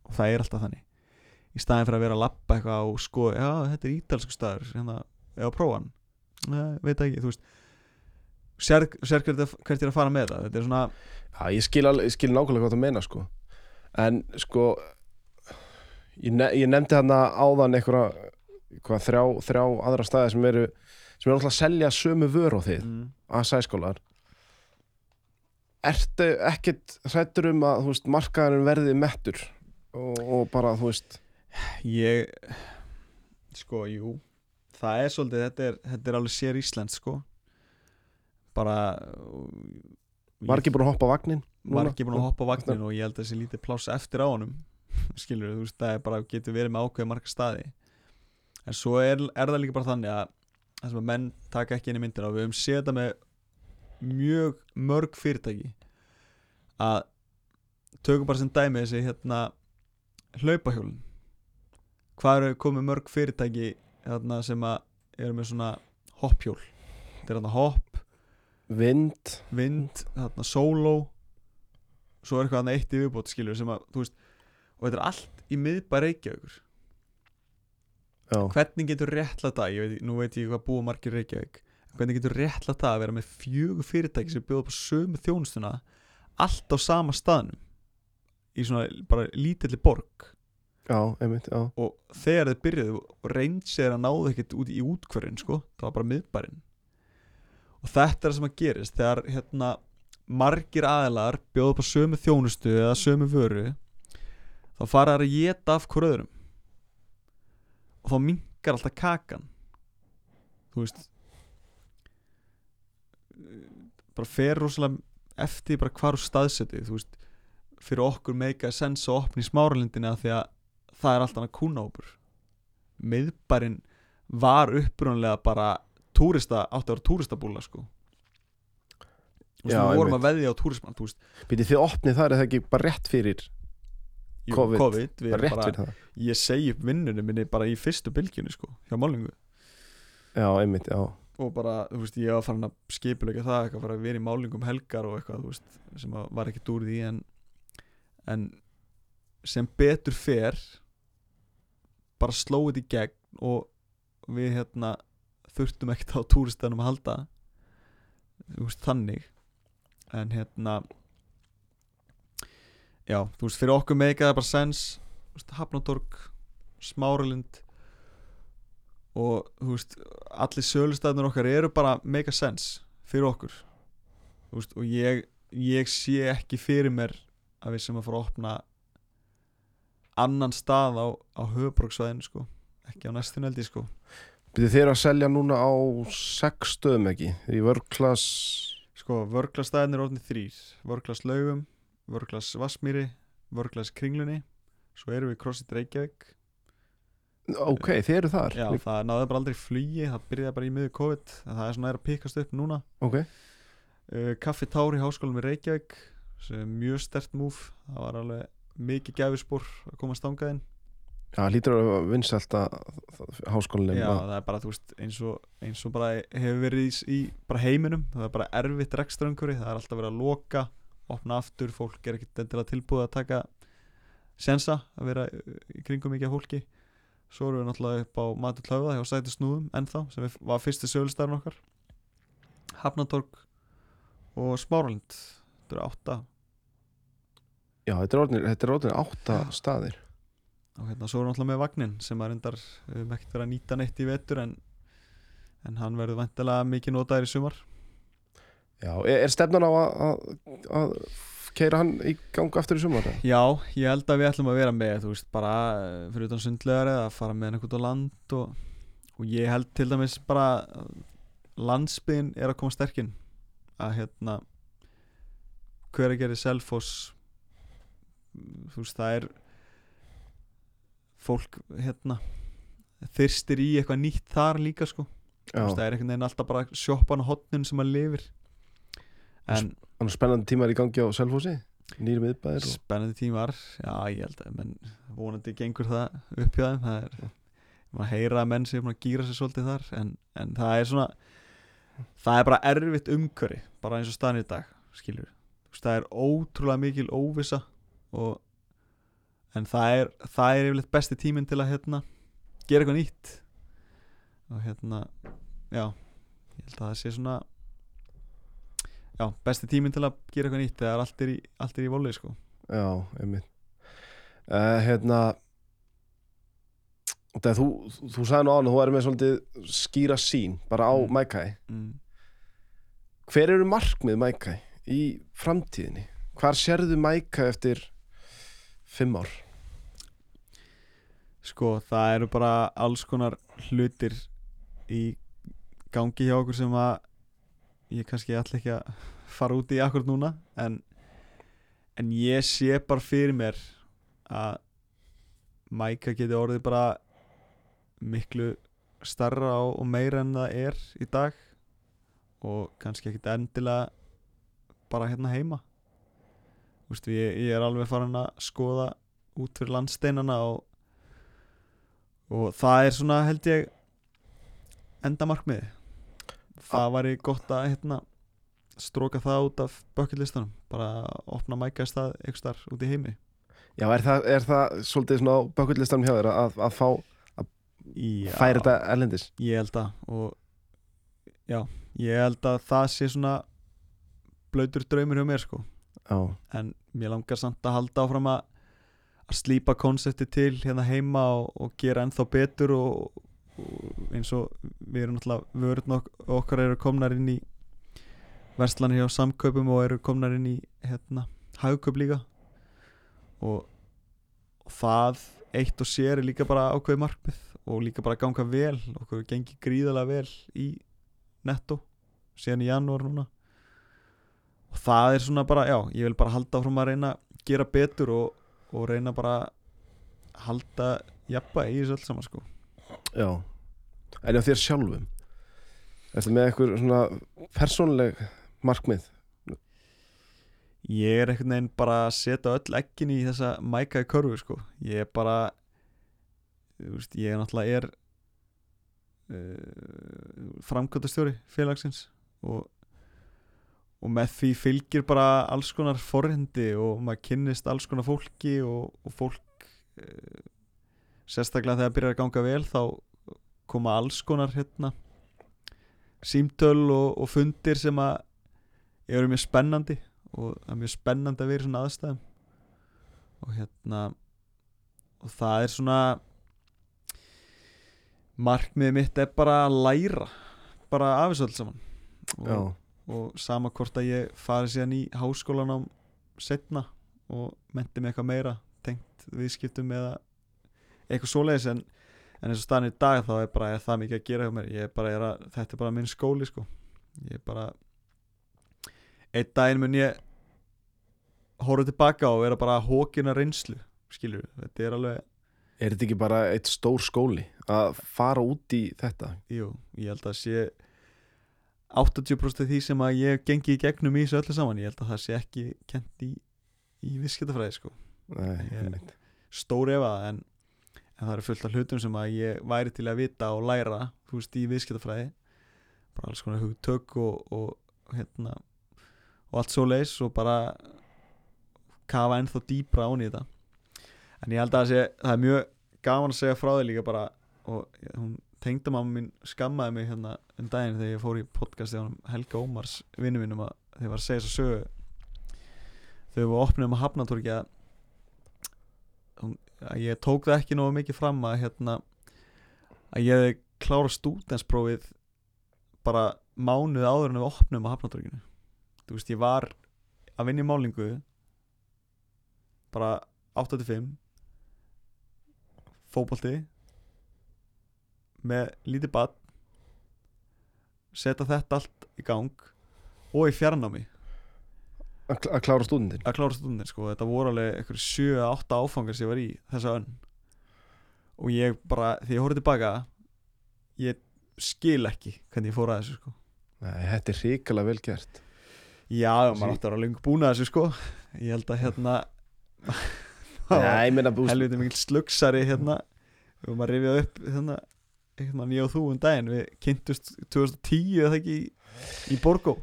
og það er alltaf þannig. Í staðin fyrir að vera að lappa eitthvað og sko, já, þetta er ítalsku staður hérna, eða prófa hann. Nei, veit ekki, þú veist. Sér, sér hvert, hvert er að fara með það. Þetta er svona, Já, ég skil, alveg, ég skil nákvæmlega hvað það meina sko. En sko ég, ne ég nefndi hann áðan einhverja hvað, þrjá, þrjá aðra staði sem eru sem eru alltaf að selja sömu vör á þið mm. að sæskólar Ertu ekkert hrættur um að veist, markaðurinn verði mettur? Og, og bara, þú veist? Ég Sko, jú. Það er svolítið, þetta er, þetta er alveg sér Ísland sko. Bara var ekki búin að hoppa vagnin Var ekki búin að hoppa vagnin og ég held að þessi lítið pláss eftir á honum Skilur, þú veist, það er bara getur verið með ákveð marga staði. En svo er, er það líka bara þannig að sem að menn taka ekki inn í myndina og við höfum séð þetta með mjög mörg fyrirtæki að tökum bara sem dæmi þessi hérna hlaupahjólun hvað eru komið mörg fyrirtæki hérna, sem að eru með svona hoppjól þetta er hérna hopp, vind. vind, hérna solo svo er eitthvað hérna eitt í viðbót skilur sem að, þú veist og þetta er allt í miðbæ Reykjavíkur. Já, hvernig getur réttlætt það, ég veit, nú veit ég hvað búa margir Reykjavík hvernig getur réttlætt það að vera með fjögur fyrirtæki sem bjóða upp á sömu þjónustuna allt á sama staðnum? Í svona bara lítilli borg. Já, einmitt, já. Og þegar þið byrjuðu og reynsið er að náðu ekkert út í útkvörðin sko, það var bara miðbærin og þetta er það sem að gerist þegar hérna margir aðilar bjóða upp á sömu þjónustu eða sömu vöru þá fara þær að geta af hver öðrum. Og þá minkar alltaf kakan. Þú veist bara fer rosalega eftir bara hvar staðsetið þú veist, fyrir okkur meika að opna í smáralindina því að það er alltaf hann að kúnahópur. Miðbærin var upprunlega bara túrista, átti að vera túristabúla sko. Já, við vorum að veðja á túrismann Býtið þið opnið þar er það ekki bara rétt fyrir jú, COVID. COVID, bara rétt bara, fyrir það. ég segi upp vinnunum minni bara í fyrstu bylgjunni sko, hjá málingu Já, einmitt, já og bara, þú veist, ég var farin að skipulega það, eitthvað, fara að vera í málingum helgar og eitthvað, þú veist, sem var ekkert úr því en, en sem betur fer bara slóið í gegn og við hérna þurftum ekkert á túristanum að halda þú veist, þannig. En hérna já, þú veist, fyrir okkur meika það bara sens, þú veist, Hafnatorg Smáralind og þú veist allir sölustæðnir okkar eru bara make a sense fyrir okkur. Veist, og ég, ég sé ekki fyrir mér að við sem að fara að opna annan stað á, á höfubróksvæðinu sko. Ekki á næstun held ég sko. Þið eru að selja núna á sex stöðum ekki? Í vörklass sko, vörglastæðinir er orðin þrýr vörglast laugum, vörglast vassmýri vörglast kringlunni. Svo erum við CrossFit Reykjavík Ok, þið eru þar. Já, það náði bara aldrei flugi það byrjaði bara í miður COVID það er svona er að pikkast upp núna. Ok, uh, Kaffi Tár í háskólanum í Reykjavík sem mjög stert múf. Það var alveg mikið gæfispor að koma stangaðinn já, hlýtur að vinsælta háskólinni já, það er bara, þú veist, eins og, eins og bara hefur verið í, í heiminum það er bara erfitt rekstraumkjöri það er alltaf verið að loka, opna aftur fólk er ekkert endilega tilbúið að taka sensa að vera í kringum mikið fólki svo erum við náttúrulega upp á Matur Klauða hjá Sæti Snúðum ennþá sem við- var fyrsti sölustæðan okkar. Hafnatorg og Smáralind. Þetta eru átta. Já, þetta er orðin, þetta er orðin átta staðir. Og hérna svo er náttúrulega með vagnin sem að reyndar við höfum ekkert verið að nýta neitt í vetur en, en hann verður vantilega mikið notaður í sumar. Já, er, er stefnan á að keira hann í ganga aftur í sumar? Já, ég held að við ætlum að vera með þú veist, bara eh, fyrir utan sundlegar eða fara með hann eitthvað á land og, og ég held til dæmis bara að landsbyðin er að koma sterkinn. Að hérna hver að gera selfoss þú veist, það er fólk hérna þyrstir í eitthvað nýtt þar líka sko. Veist, það Já, er einhvern veginn alltaf bara sjoppan og hotnin sem að lifir. En spennandi tímar í gangi á Selfossi? Nýri miðbæðir og... spennandi tímar já ég held að menn vonandi gengur það upp hjá þeim. Það er maður heyra að menn sem gýra sér svolítið þar en, en það er svona það er bara erfitt umhverfi bara eins og staðan í dag skilur það er ótrúlega mikil óvissa og en það er, það er yfirleitt besti tíminn til að hérna gera eitthvað nýtt. Og hérna já, ég held að það sé svona já, besti tíminn til að gera eitthvað nýtt þegar allt er í, allt er í volið sko. Já, einmitt. Uh, Hérna þegar þú, þú, þú sagði nú án þú erum með svolítið skýra sín bara á Mm. Mækæ mm. hver eru markmið Mækæ í framtíðinni? Hvar sérðu Mækæ eftir fimm ár? Sko, það eru bara alls konar hlutir í gangi hjá okkur sem að ég kannski ætla ekki að fara út í akkur núna en, en ég sé bara fyrir mér að Mæka geti orðið bara miklu starra og, meira en það er í dag og kannski ekkit endilega bara hérna heima. Veist, ég, ég er alveg farin að skoða út fyrir landsteinana og og það er svona held ég endamarkmiði það væri gott að hérna, stróka það út af bucketlistanum bara að opna mækast það einhvers þar út í heimi. Já, er það, er það svolítið svona á bakvöldlistanum hjá þér að, að fá, Já, færa þetta erlendis? ég held að og já, ég held að það sé svona blöytur draumur hjá mér sko. Já, en mér langar samt að halda áfram að að slípa konsepti til hérna heima og, og gera ennþá betur og eins og við erum náttúrulega vörðn ok okkar eru komnar inn í verslanir hjá samkaupum og eru komnar inn í hérna hagkaup líka. Og, það eitt og sér er líka bara ákveði markmið og líka bara ganga vel. Okkur gengi gríðalega vel í netto síðan í janúar núna. Og það er svona bara, já, ég vil bara halda áfram að reyna að gera betur og, og reyna bara að halda jafna í þessu öll saman sko já. En á þér sjálfum? Ertu með eitthvað svona persónleg markmið? ég er einhvern veginn bara að setja öll ekkin í þessa mæka í körfu sko. Ég er bara veist, ég er náttúrulega er uh, framkvæmtastjóri félagsins og og með því fylgir bara alls konar forrindi og maður kynnist alls konar fólki og, og fólk uh, sérstaklega þegar það byrjar að ganga vel þá koma alls konar hérna símtöl og, og fundir sem að eru mjög spennandi og það er mjög spennandi að vera í svona aðstæðum. Og hérna og það er svona markmiðið mitt er bara að læra bara af þessu öll saman. Og, og sama hvort að ég fari síðan í háskólan á setna og menti mig eitthvað meira tengt viðskiptum eða eitthvað svoleiðis en, en eins og staðan í dag þá er bara er það mikið að gera hjá mér. Ég er bara, er að, þetta er bara minn skóli sko. Ég er bara einn daginn mun ég horfa tilbaka og vera bara hókina reynslu skilur þetta er alveg er þetta ekki bara eitt stór skóli að fara út í þetta? Jú, ég held að sé 80% af því sem að ég gengi í gegnum í þessu öllu saman. Ég held að það sé ekki kent í, í viðskiptafræði sko. Nei, Ég- stór efa en, en það eru fullt af hlutum sem að ég væri til að vita og læra þú veist í viðskiptafræði. Bara alls konar hugtök og, og hérna og allt svo leis og bara kafa ennþá dýpra án í þetta. En ég held að sé það er mjög gaman að segja frá þig líka bara og hún tengdamamma mín skammaði mig hérna um daginn þegar ég fór í podcasti á Helga Ómars vinnu mínum að ég var að segja þess að sögu. Við opnum að hafnatorgi að hún- að ég tók það ekki nógu mikið fram að hérna að ég klára stúdensprófið bara mánuð áður en við opnum að hafnatorginu þú veist ég var að vinna í málingu bara 8-5 fótbolti með lítið bad setja þetta allt í gang og í fjarnámi. Að kl- að klára stúdendin að klára stundin sko, þetta voru alveg eitthvað 7-8 áfangar sem ég var í þessa önn. Og ég bara, þegar ég horfði tilbaka ég skil ekki hvernig ég fór að þessu sko. Nei, þetta er hrikalega vel gert. Já, maður átti að vera lengur búin að þessu sko. Ég held að hérna helviti mikil slugsari hérna. Og maður rifjaði upp hérna eitthvað ég og þú um daginn. Við kynntust 2010 eða ekki í, í Borgó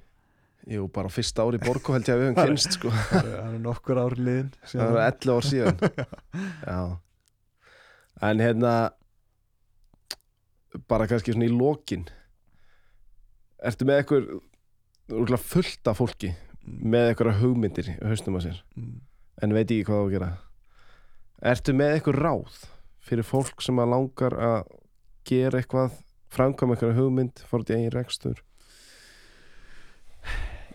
Jú, bara á fyrsta ári í Borgó held ég að við höfum Það er- kynst sko. það er nokkur ár liðin Það var 11 ár síðan. Já. En hérna bara kannski svona í lokin Ertu með eitthvað fullt af fólki með eitthvað hugmyndir haustum að sér? Mm. en veit ekki hvað á að gera. Ertu með eitthvað ráð fyrir fólk sem að langar að gera eitthvað framkvæma eitthvað hugmynd fór út í eigin rekstur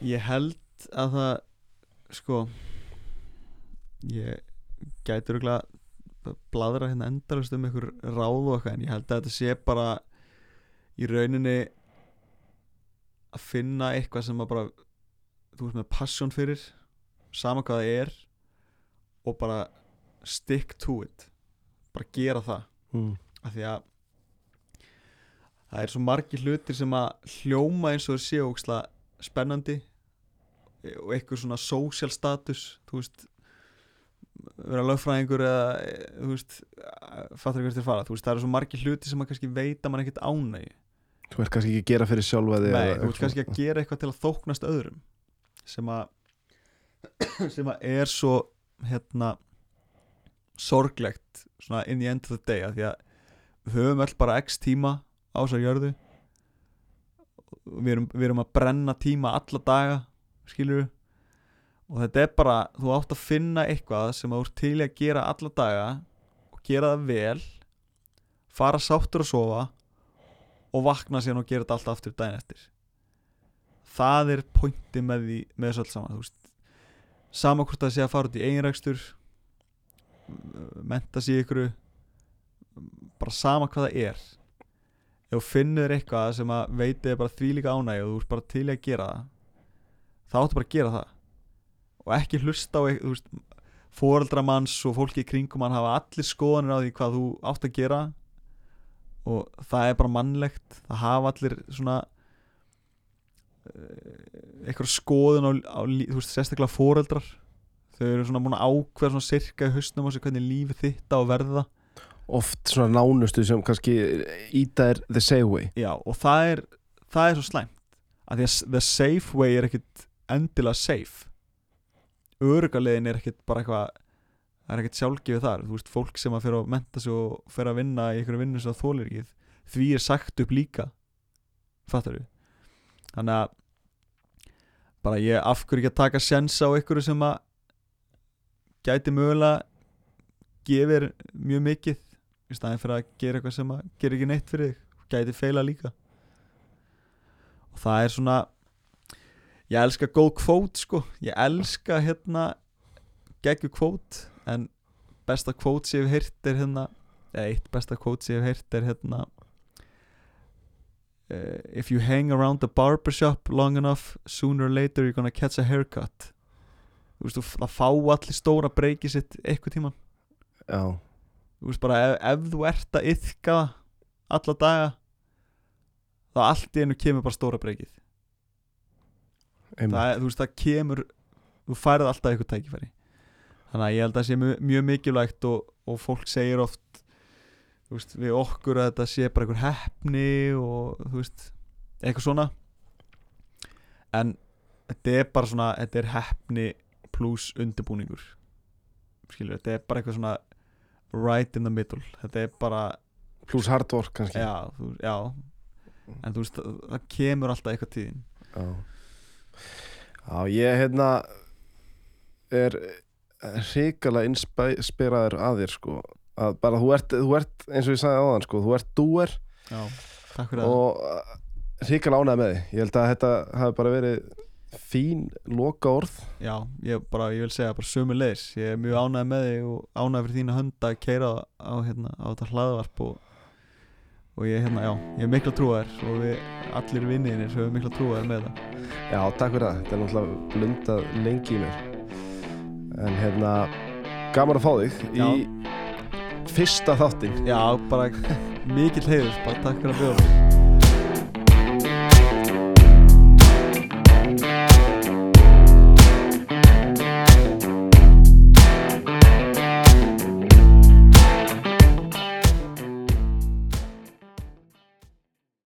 Ég held að það sko ég gæti örgulega bladra hérna endalust um einhver ráð og eitthvað en ég held að þetta sé bara í rauninni að finna eitthvað sem að bara þú veist með passion fyrir sama hvað það er og bara stick to it bara gera það mm. af því að það er svo margir hlutir sem að hljóma eins og séu óksla spennandi og eitthvað svona social status þú veist vera lögfræðingur eða e, þú veist fattur ekki hvert þér fara. Þú veist það eru svo margir hluti sem að kannski veit að mann ekkert ánægi Þú ert kannski ekki að gera fyrir sjálfa þig Nei, þú ert kannski að gera eitthvað til að þóknast öðrum sem að sem að er svo hérna sorglegt svona in the end of the day að því að við höfum öll bara x tíma á þessar jörðu við erum, við erum að brenna tíma alla daga skilur við og þetta er bara, þú átt að finna eitthvað sem þú ert til að gera alla daga og gera það vel fara sáttur að sofa og vakna síðan og gera þetta allt aftur daginn eftir. Það er pointi með því með þessu öll saman þú veist. Sama hvort það sé að fara út í einrækstur menta sig ykkur bara sama hvað það er ef þú finnur eitthvað sem að veitið er bara því líka ánægi og þú ert bara til að gera það þá áttu bara að gera það. Og ekki hlusta á veist, foreldramanns og fólki í kringum hann hafa allir skoðanir á því hvað þú átt að gera. Og það er bara mannlegt það hafa allir svona eh, eitthvað skoðun á, á þú veist, sérstaklega foreldrar. Þau eru svona múin að ákveða svona sirka í hausnum á sig hvernig lífið þitt á að verða oft svona nánustu sem kannski íta er the same way. Já, og það er, það er svo slæmt að því að the safe way er ekkit endilega safe. Örugalegin er ekkit bara eitthvað það er ekkit sjálfgefið þar. Þú veist, fólk sem að fyrir að menta sig og fyrir að vinna í einhverju vinnu sem það þólir ekki því er sagt upp líka. Fattar við þannig að bara ég af hverju ekki að taka sjens á einhverju sem að gæti mögulega gefir mjög mikið í staðin fyrir að gera eitthvað sem að gera ekki neitt fyrir þig. Gæti feila líka. Og það er svona ég elska góð kvót sko. Ég elska hérna geggu kvót en besta kvót sem ég hef heyrt er hérna eða eitt besta kvót sem ég hef heyrt er hérna uh, if you hang around the barbershop long enough sooner or later you're gonna catch a haircut. Þú veist, þú- það fá allir stóra breyki sitt eitthvað tíman Já, þú veist bara ef, ef þú ert að það alla daga þá allt í einu kemur bara stóra breykið það, þú veist það kemur þú færið alltaf eitthvað tækifæri. Þannig að ég held að það sé mjög, mjög mikilvægt og, og fólk segir oft veist, við okkur að þetta sé bara einhver heppni og þú veist eitthvað svona. En þetta er bara svona þetta er heppni pluss undirbúningur. Skilur, þetta er bara eitthvað svona right in the middle. Þetta er bara Plus hard work kannski. Já, þú, já. En þú veist, það, kemur alltaf eitthvað tíðin. Já, Já ég hérna er hrikalega inspiraður að þér sko. Að bara þú ert, þú ert eins og ég sagði áðan sko, þú ert dúer já, takk fyrir það. og hrikalega ánægð með þig. Ég held að þetta hafi bara verið fín loka orð já, ég, bara, ég vil segja bara sömu leis ég er mjög ánægð með þig og ánægð fyrir þína hönd að keira á, hérna, á þetta hlaðvarp og, og ég, hérna, já, ég er mikla trúar og við allir vinniðinir höfum mikla trúar með það. Já, takk fyrir það, þetta er náttúrulega blundað lengi í mér. En hérna gaman að fá þig Já. í fyrsta þáttin já, bara mikill heiður. Bara takk fyrir að bjóða